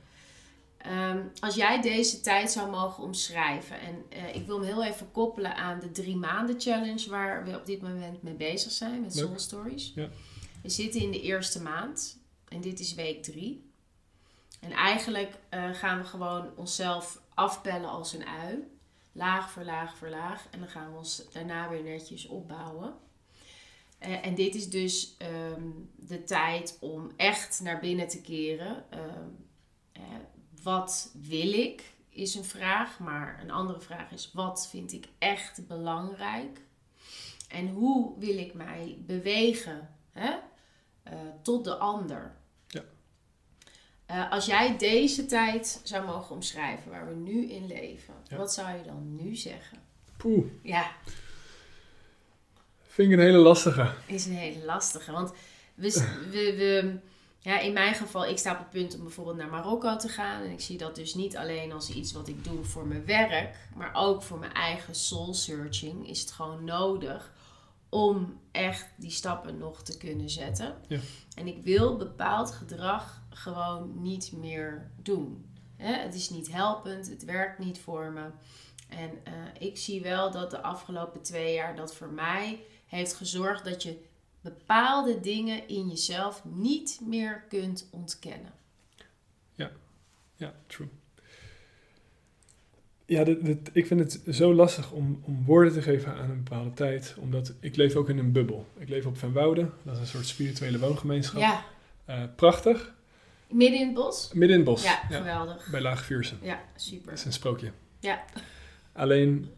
[SPEAKER 1] Um, als jij deze tijd zou mogen omschrijven, en uh, ik wil hem heel even koppelen aan de drie maanden challenge waar we op dit moment mee bezig zijn met
[SPEAKER 2] Leuk.
[SPEAKER 1] Soul Stories.
[SPEAKER 2] Ja.
[SPEAKER 1] We zitten in de eerste maand en dit is week drie. En eigenlijk uh, gaan we gewoon onszelf afpellen als een ui. Laag voor laag voor laag. En dan gaan we ons daarna weer netjes opbouwen. Uh, en dit is dus um, de tijd om echt naar binnen te keren. Um, uh, wat wil ik? Is een vraag. Maar een andere vraag is: wat vind ik echt belangrijk? En hoe wil ik mij bewegen hè? Uh, tot de ander? Uh, als jij deze tijd zou mogen omschrijven, waar we nu in leven,
[SPEAKER 2] Ja.
[SPEAKER 1] wat zou je dan nu zeggen?
[SPEAKER 2] Poeh,
[SPEAKER 1] Ja,
[SPEAKER 2] vind ik een hele lastige.
[SPEAKER 1] is een hele lastige. Want we, we, we, ja, in mijn geval, ik sta op het punt om bijvoorbeeld naar Marokko te gaan. En ik zie dat dus niet alleen als iets wat ik doe voor mijn werk, maar ook voor mijn eigen soul searching is het gewoon nodig om echt die stappen nog te kunnen zetten.
[SPEAKER 2] Ja.
[SPEAKER 1] En ik wil bepaald gedrag gewoon niet meer doen. Hè? Het is niet helpend, het werkt niet voor me. En uh, ik zie wel dat de afgelopen twee jaar dat voor mij heeft gezorgd dat je bepaalde dingen in jezelf niet meer kunt ontkennen.
[SPEAKER 2] Ja, true. Ja, dit, dit, ik vind het zo lastig om, om woorden te geven aan een bepaalde tijd. Omdat ik leef ook in een bubbel. Ik leef op Van Woude. Dat is een soort spirituele woongemeenschap.
[SPEAKER 1] Ja,
[SPEAKER 2] Uh, prachtig.
[SPEAKER 1] Midden in het bos?
[SPEAKER 2] Midden in het bos.
[SPEAKER 1] Ja, geweldig.
[SPEAKER 2] bij Laag Vuursen.
[SPEAKER 1] Ja, super.
[SPEAKER 2] Dat is een sprookje.
[SPEAKER 1] Ja.
[SPEAKER 2] Alleen,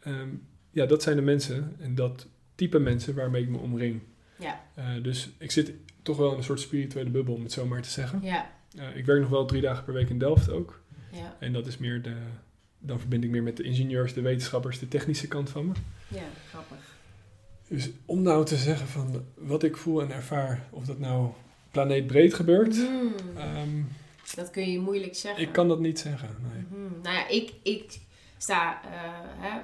[SPEAKER 2] ehm, ja, dat zijn de mensen en dat type mensen waarmee ik me omring.
[SPEAKER 1] Ja,
[SPEAKER 2] Uh, dus ik zit toch wel in een soort spirituele bubbel, om het zo maar te zeggen.
[SPEAKER 1] ja,
[SPEAKER 2] Uh, ik werk nog wel drie dagen per week in Delft ook.
[SPEAKER 1] ja,
[SPEAKER 2] En dat is meer de... Dan verbind ik meer met de ingenieurs, de wetenschappers, de technische kant van me.
[SPEAKER 1] ja, grappig.
[SPEAKER 2] Dus om nou te zeggen van wat ik voel en ervaar, of dat nou planeetbreed gebeurt,
[SPEAKER 1] Hmm,
[SPEAKER 2] ehm,
[SPEAKER 1] dat kun je moeilijk zeggen.
[SPEAKER 2] ik kan dat niet zeggen. Nee.
[SPEAKER 1] Mhm. Nou ja, ik, ik sta uh, hè,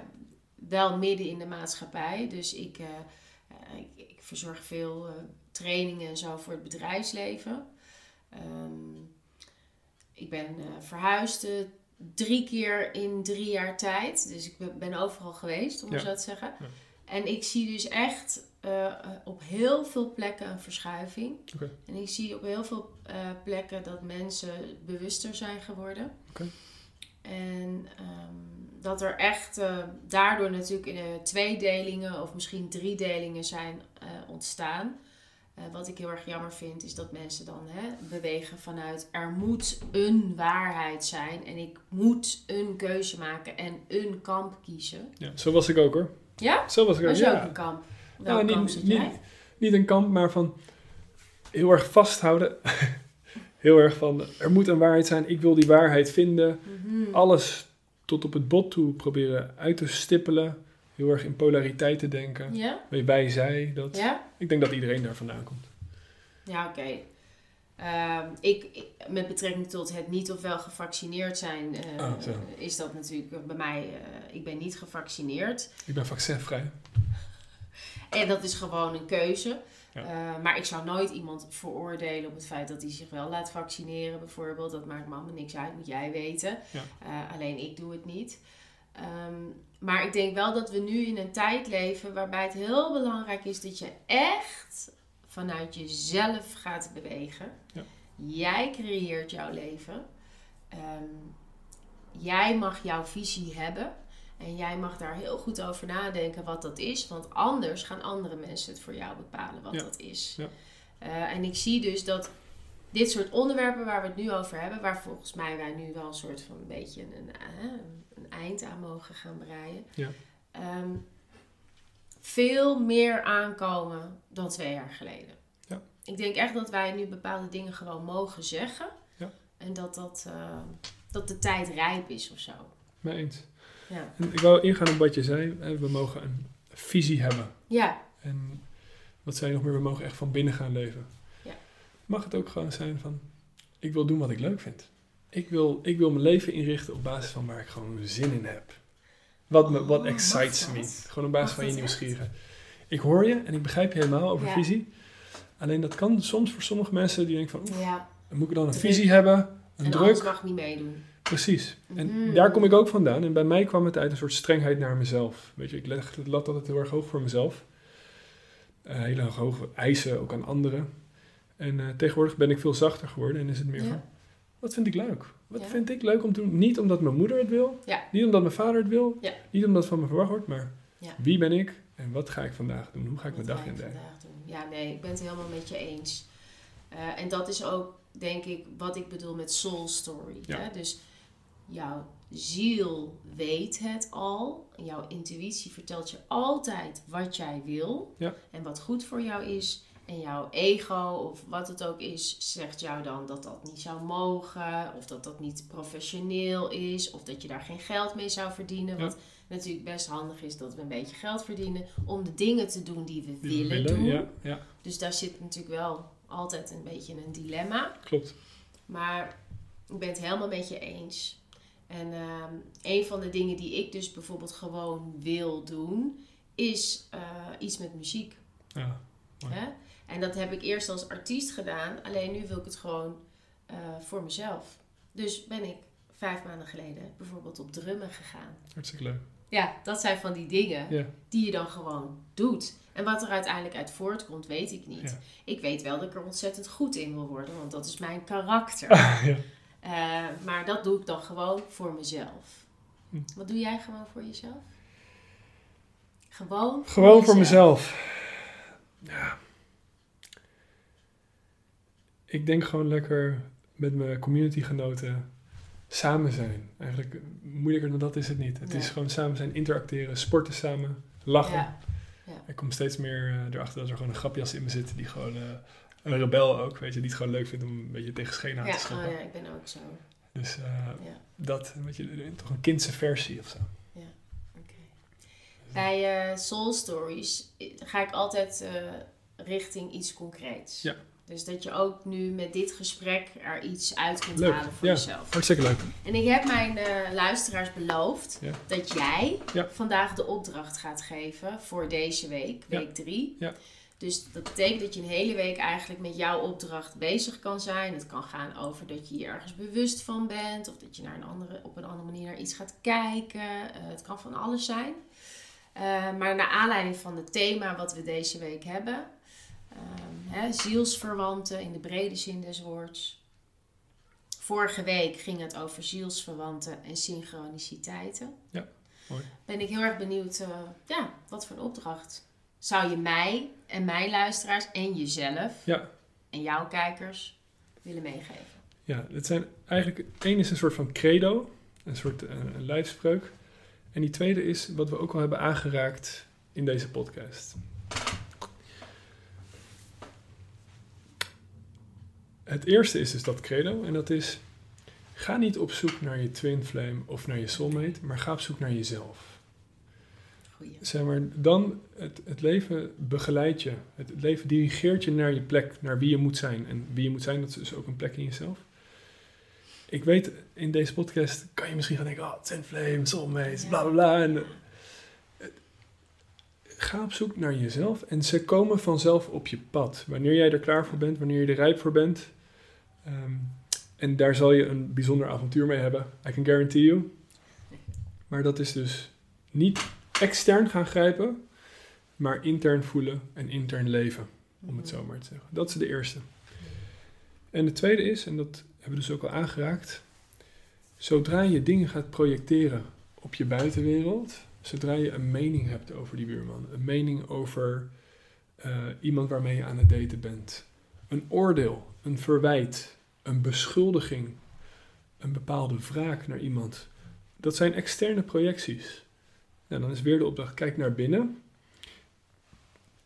[SPEAKER 1] wel midden in de maatschappij. Dus ik, uh, uh, ik, ik, verzorg veel trainingen en zo voor het bedrijfsleven. Um, ik ben verhuisd drie keer in drie jaar tijd. Dus ik ben, ben overal geweest, om
[SPEAKER 2] Ja.
[SPEAKER 1] zo te zeggen.
[SPEAKER 2] Ja.
[SPEAKER 1] En ik zie dus echt uh, op heel veel plekken een verschuiving. En ik zie op heel veel uh, plekken dat mensen bewuster zijn geworden. En um, dat er echt uh, daardoor natuurlijk in tweedelingen of misschien driedelingen zijn ontstaan. Wat ik heel erg jammer vind, is dat mensen dan hè, bewegen vanuit er moet een waarheid zijn en ik moet een keuze maken en een kamp kiezen.
[SPEAKER 2] Ja, zo was ik ook hoor.
[SPEAKER 1] Ja?
[SPEAKER 2] Zo was ik ook.
[SPEAKER 1] Was je
[SPEAKER 2] ja.
[SPEAKER 1] ook een kamp? Welk
[SPEAKER 2] niet, niet, een kamp, maar van heel erg vasthouden. heel erg van er moet een waarheid zijn, ik wil die waarheid vinden.
[SPEAKER 1] Mhm.
[SPEAKER 2] Alles tot op het bot toe proberen uit te stippelen. Heel erg in polariteit te denken.
[SPEAKER 1] Ja?
[SPEAKER 2] Wij, zij, dat.
[SPEAKER 1] Ja?
[SPEAKER 2] Ik denk dat iedereen daar vandaan komt.
[SPEAKER 1] Ja, oké. Ehm, ik, ik- met betrekking tot het niet of wel gevaccineerd zijn, eh,
[SPEAKER 2] Ah,
[SPEAKER 1] is dat natuurlijk bij mij, eh, ik ben niet gevaccineerd.
[SPEAKER 2] Ik ben vaccinvrij.
[SPEAKER 1] En dat is gewoon een keuze.
[SPEAKER 2] Ja.
[SPEAKER 1] Eh, maar ik zou nooit iemand veroordelen op het feit dat hij zich wel laat vaccineren, bijvoorbeeld. Dat maakt me allemaal niks uit, moet jij weten.
[SPEAKER 2] Ja.
[SPEAKER 1] Eh, alleen ik doe het niet. Ehm, maar ik denk wel dat we nu in een tijd leven waarbij het heel belangrijk is dat je echt vanuit jezelf gaat bewegen.
[SPEAKER 2] Ja.
[SPEAKER 1] Jij creëert jouw leven. Ehm, jij mag jouw visie hebben. En jij mag daar heel goed over nadenken wat dat is. Want anders gaan andere mensen het voor jou bepalen wat
[SPEAKER 2] Ja.
[SPEAKER 1] dat is.
[SPEAKER 2] Ja.
[SPEAKER 1] Eh, en ik zie dus dat dit soort onderwerpen waar we het nu over hebben, waar volgens mij wij nu wel een soort van een beetje een, eh, een eind aan mogen gaan breien.
[SPEAKER 2] Ja.
[SPEAKER 1] ehm, veel meer aankomen dan twee jaar geleden.
[SPEAKER 2] Ja.
[SPEAKER 1] Ik denk echt dat wij nu bepaalde dingen gewoon mogen zeggen.
[SPEAKER 2] Ja.
[SPEAKER 1] En dat, dat, eh, dat de tijd rijp is of zo.
[SPEAKER 2] Mee eens.
[SPEAKER 1] Ja.
[SPEAKER 2] En ik wou ingaan op wat je zei. We mogen een visie hebben.
[SPEAKER 1] Ja,
[SPEAKER 2] En wat zei je nog meer? We mogen echt van binnen gaan leven.
[SPEAKER 1] Ja.
[SPEAKER 2] Mag het ook gewoon zijn van... Ik wil doen wat ik leuk vind. Ik wil, ik wil mijn leven inrichten op basis van waar ik gewoon zin in heb. Wat, me, wat
[SPEAKER 1] Oh,
[SPEAKER 2] excites me. Gewoon op basis van je nieuwsgierigheid. Ik hoor je en ik begrijp je helemaal over
[SPEAKER 1] Ja.
[SPEAKER 2] visie. Alleen dat kan soms voor sommige mensen die denken van... oef,
[SPEAKER 1] ja.
[SPEAKER 2] moet ik dan een
[SPEAKER 1] Druk.
[SPEAKER 2] visie hebben? Een
[SPEAKER 1] en
[SPEAKER 2] druk?
[SPEAKER 1] mag niet meedoen.
[SPEAKER 2] Precies. En
[SPEAKER 1] Mhm.
[SPEAKER 2] daar kom ik ook vandaan. En bij mij kwam het uit een soort strengheid naar mezelf. Weet je, ik leg de lat altijd heel erg hoog voor mezelf. Eh, hele hoge eisen ook aan anderen. En eh, tegenwoordig ben ik veel zachter geworden en is het meer
[SPEAKER 1] Ja.
[SPEAKER 2] van, wat vind ik leuk? Wat
[SPEAKER 1] Ja.
[SPEAKER 2] vind ik leuk om te doen? Niet omdat mijn moeder het wil,
[SPEAKER 1] Ja.
[SPEAKER 2] niet omdat mijn vader het wil, niet omdat het van me verwacht wordt, maar wie ben ik en wat ga ik vandaag doen? Hoe ga ik
[SPEAKER 1] Wat
[SPEAKER 2] mijn dag indelen?
[SPEAKER 1] Ja, nee, ik ben het helemaal met je eens. Eh, en dat is ook, denk ik, wat ik bedoel met soul story. Hè? Dus jouw ziel weet het al. Jouw intuïtie vertelt je altijd wat jij wil.
[SPEAKER 2] Ja.
[SPEAKER 1] En wat goed voor jou is. En jouw ego, of wat het ook is, zegt jou dan dat dat niet zou mogen. Of dat dat niet professioneel is. Of dat je daar geen geld mee zou verdienen.
[SPEAKER 2] Ja.
[SPEAKER 1] Wat natuurlijk best handig is dat we een beetje geld verdienen. Om de dingen te doen die we
[SPEAKER 2] Die we
[SPEAKER 1] willen, doen.
[SPEAKER 2] Ja, ja,
[SPEAKER 1] Dus daar zit natuurlijk wel altijd een beetje een dilemma.
[SPEAKER 2] klopt.
[SPEAKER 1] Maar ik ben het helemaal met je eens. En ehm, een van de dingen die ik dus bijvoorbeeld gewoon wil doen, is eh, iets met muziek.
[SPEAKER 2] Ja.
[SPEAKER 1] Hè? En dat heb ik eerst als artiest gedaan, alleen nu wil ik het gewoon eh, voor mezelf. Dus ben ik vijf maanden geleden bijvoorbeeld op drummen gegaan.
[SPEAKER 2] hartstikke leuk.
[SPEAKER 1] Ja, dat zijn van die dingen die je dan gewoon doet. En wat er uiteindelijk uit voortkomt, weet ik niet.
[SPEAKER 2] Ja.
[SPEAKER 1] Ik weet wel dat ik er ontzettend goed in wil worden, want dat is mijn karakter.
[SPEAKER 2] ja.
[SPEAKER 1] Eh, maar dat doe ik dan gewoon voor mezelf.
[SPEAKER 2] Hm.
[SPEAKER 1] Wat doe jij gewoon voor jezelf? Gewoon voor,
[SPEAKER 2] Gewoon voor mezelf. Ja. Ik denk gewoon lekker met mijn communitygenoten samen zijn. Eigenlijk moeilijker dan dat is het niet. Het
[SPEAKER 1] Nee.
[SPEAKER 2] is gewoon samen zijn, interacteren, sporten samen, lachen.
[SPEAKER 1] Ja,
[SPEAKER 2] Ik kom steeds meer eh, erachter dat er gewoon een grapjas in me zit die gewoon... eh, een rebel ook, weet je, die het gewoon leuk vindt om een beetje tegen schenen aan
[SPEAKER 1] ja,
[SPEAKER 2] te schoppen.
[SPEAKER 1] oh ja, ik ben ook zo.
[SPEAKER 2] Dus eh,
[SPEAKER 1] Ja.
[SPEAKER 2] dat, weet je, toch een kindse versie of zo.
[SPEAKER 1] Oké. Bij eh, Soul Stories ga ik altijd eh, richting iets concreets.
[SPEAKER 2] Ja.
[SPEAKER 1] Dus dat je ook nu met dit gesprek er iets uit kunt
[SPEAKER 2] Leuk,
[SPEAKER 1] halen voor
[SPEAKER 2] ja.
[SPEAKER 1] jezelf.
[SPEAKER 2] Hartstikke leuk.
[SPEAKER 1] En ik heb mijn eh, luisteraars beloofd
[SPEAKER 2] Ja.
[SPEAKER 1] dat jij
[SPEAKER 2] Ja.
[SPEAKER 1] vandaag de opdracht gaat geven voor deze week,
[SPEAKER 2] Ja.
[SPEAKER 1] week 3.
[SPEAKER 2] Ja.
[SPEAKER 1] Dus dat betekent dat je een hele week eigenlijk met jouw opdracht bezig kan zijn. Het kan gaan over dat je je ergens bewust van bent. Of dat je naar een andere, op een andere manier naar iets gaat kijken. Eh, het kan van alles zijn. Eh, maar naar aanleiding van het thema wat we deze week hebben. hè, zielsverwanten in de brede zin des woords. Vorige week ging het over zielsverwanten en synchroniciteiten.
[SPEAKER 2] Ja, mooi.
[SPEAKER 1] Ben ik heel erg benieuwd, eh, ja, wat voor een opdracht zou je mij en mijn luisteraars en jezelf
[SPEAKER 2] Ja,
[SPEAKER 1] en jouw kijkers willen meegeven?
[SPEAKER 2] Ja, het zijn eigenlijk... één is een soort van credo, een soort eh, een lijfspreuk. En die tweede is wat we ook al hebben aangeraakt in deze podcast. Het eerste is dus dat credo en dat is... Ga niet op zoek naar je twin flame of naar je soulmate, maar ga op zoek naar jezelf.
[SPEAKER 1] Goeie.
[SPEAKER 2] Zeg maar, dan het, het leven begeleidt je. Het, het leven dirigeert je naar je plek, naar wie je moet zijn. En wie je moet zijn, dat is dus ook een plek in jezelf. Ik weet, in deze podcast kan je misschien gaan denken, oh, twin flame, soulmates,
[SPEAKER 1] Ja.
[SPEAKER 2] bla bla bla. En, eh, ga op zoek naar jezelf en ze komen vanzelf op je pad. Wanneer jij er klaar voor bent, wanneer je er rijp voor bent. Ehm, en daar zal je een bijzonder avontuur mee hebben. I can guarantee you. Maar dat is dus niet extern gaan grijpen, maar intern voelen en intern leven. om het zo maar te zeggen. Dat is de eerste. En de tweede is, en dat hebben we dus ook al aangeraakt, zodra je dingen gaat projecteren op je buitenwereld, zodra je een mening hebt over die buurman, een mening over eh, iemand waarmee je aan het daten bent, een oordeel, een verwijt, een beschuldiging, een bepaalde wraak naar iemand, dat zijn externe projecties. Nou, dan is weer de opdracht, kijk naar binnen.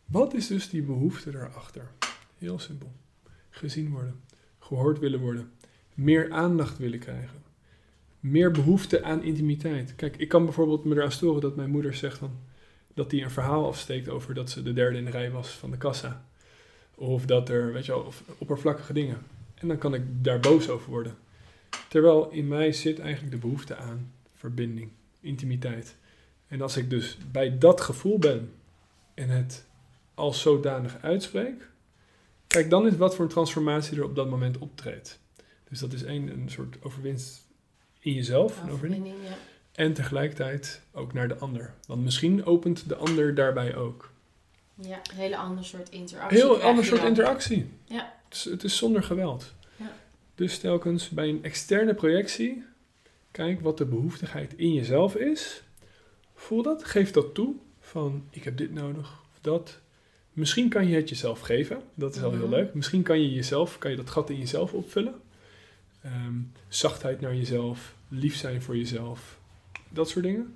[SPEAKER 2] Wat is dus die behoefte daarachter? Heel simpel. Gezien worden, gehoord willen worden, meer aandacht willen krijgen, meer behoefte aan intimiteit. Kijk, ik kan bijvoorbeeld me eraan storen dat mijn moeder zegt van, dat hij een verhaal afsteekt over dat ze de derde in de rij was van de kassa. Of dat er, weet je wel, oppervlakkige dingen. En dan kan ik daar boos over worden. Terwijl in mij zit eigenlijk de behoefte aan verbinding, intimiteit. En als ik dus bij dat gevoel ben en het als zodanig uitspreek, kijk, dan is wat voor een transformatie er op dat moment optreedt. Dus dat is één, een soort overwinst in jezelf.
[SPEAKER 1] Overwinning, ja.
[SPEAKER 2] En tegelijkertijd ook naar de ander. Want misschien opent de ander daarbij ook.
[SPEAKER 1] Ja, een hele ander soort interactie.
[SPEAKER 2] Heel ander soort interactie.
[SPEAKER 1] Ja.
[SPEAKER 2] Het is, het is zonder geweld.
[SPEAKER 1] Ja.
[SPEAKER 2] Dus telkens bij een externe projectie, kijk wat de behoeftigheid in jezelf is. Voel dat, geef dat toe. Van ik heb dit nodig of dat. Misschien kan je het jezelf geven. Dat is al heel
[SPEAKER 1] Mhm.
[SPEAKER 2] leuk. Misschien kan je jezelf, kan je dat gat in jezelf opvullen. Ehm, zachtheid naar jezelf, lief zijn voor jezelf, dat soort dingen.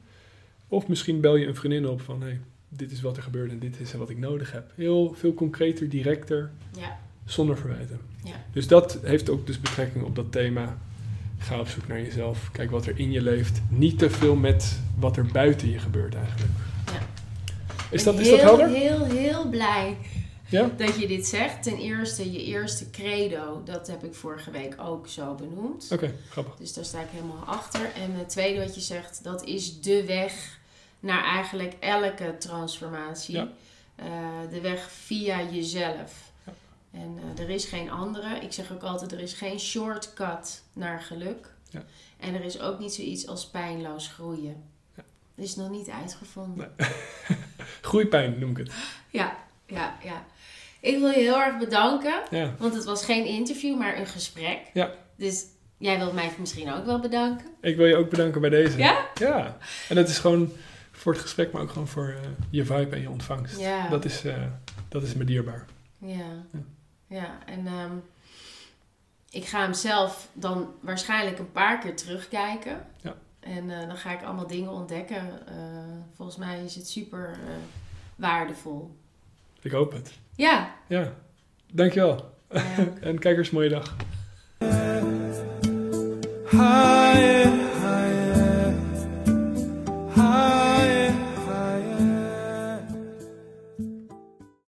[SPEAKER 2] Of misschien bel je een vriendin op van hey, dit is wat er gebeurt en dit is wat ik nodig heb. Heel veel concreter, directer,
[SPEAKER 1] Ja,
[SPEAKER 2] zonder verwijten.
[SPEAKER 1] Ja.
[SPEAKER 2] Dus dat heeft ook dus betrekking op dat thema. Ga op zoek naar jezelf. Kijk wat er in je leeft. Niet te veel met wat er buiten je gebeurt eigenlijk.
[SPEAKER 1] Ja.
[SPEAKER 2] Is dat,
[SPEAKER 1] ben
[SPEAKER 2] is dat
[SPEAKER 1] heel,
[SPEAKER 2] helder?
[SPEAKER 1] heel, heel blij
[SPEAKER 2] Ja?
[SPEAKER 1] dat je dit zegt. Ten eerste, je eerste credo, dat heb ik vorige week ook zo benoemd.
[SPEAKER 2] Oké, grappig.
[SPEAKER 1] Dus daar sta ik helemaal achter. En het tweede wat je zegt, dat is de weg naar eigenlijk elke transformatie.
[SPEAKER 2] Ja.
[SPEAKER 1] Eh, de weg via jezelf. En eh, er is geen andere. Ik zeg ook altijd, er is geen shortcut naar geluk.
[SPEAKER 2] Ja.
[SPEAKER 1] En er is ook niet zoiets als pijnloos groeien.
[SPEAKER 2] Ja.
[SPEAKER 1] Dat is nog niet uitgevonden.
[SPEAKER 2] Nee. Groeipijn noem ik het.
[SPEAKER 1] Ja, ja, ja. Ik wil je heel erg bedanken.
[SPEAKER 2] Ja,
[SPEAKER 1] Want het was geen interview, maar een gesprek.
[SPEAKER 2] Ja.
[SPEAKER 1] Dus jij wilt mij misschien ook wel bedanken.
[SPEAKER 2] ik wil je ook bedanken bij deze.
[SPEAKER 1] Ja?
[SPEAKER 2] Ja. En dat is gewoon voor het gesprek, maar ook gewoon voor eh, je vibe en je ontvangst.
[SPEAKER 1] Ja.
[SPEAKER 2] Dat, is, eh, dat is me dierbaar.
[SPEAKER 1] Ja.
[SPEAKER 2] Ja.
[SPEAKER 1] Ja, en ehm, ik ga hem zelf dan waarschijnlijk een paar keer terugkijken.
[SPEAKER 2] Ja.
[SPEAKER 1] En eh, dan ga ik allemaal dingen ontdekken. Eh, volgens mij is het super eh, waardevol.
[SPEAKER 2] Ik hoop het.
[SPEAKER 1] Ja.
[SPEAKER 2] Ja. Dankjewel.
[SPEAKER 1] Ja.
[SPEAKER 2] En kijkers, mooie dag.
[SPEAKER 3] High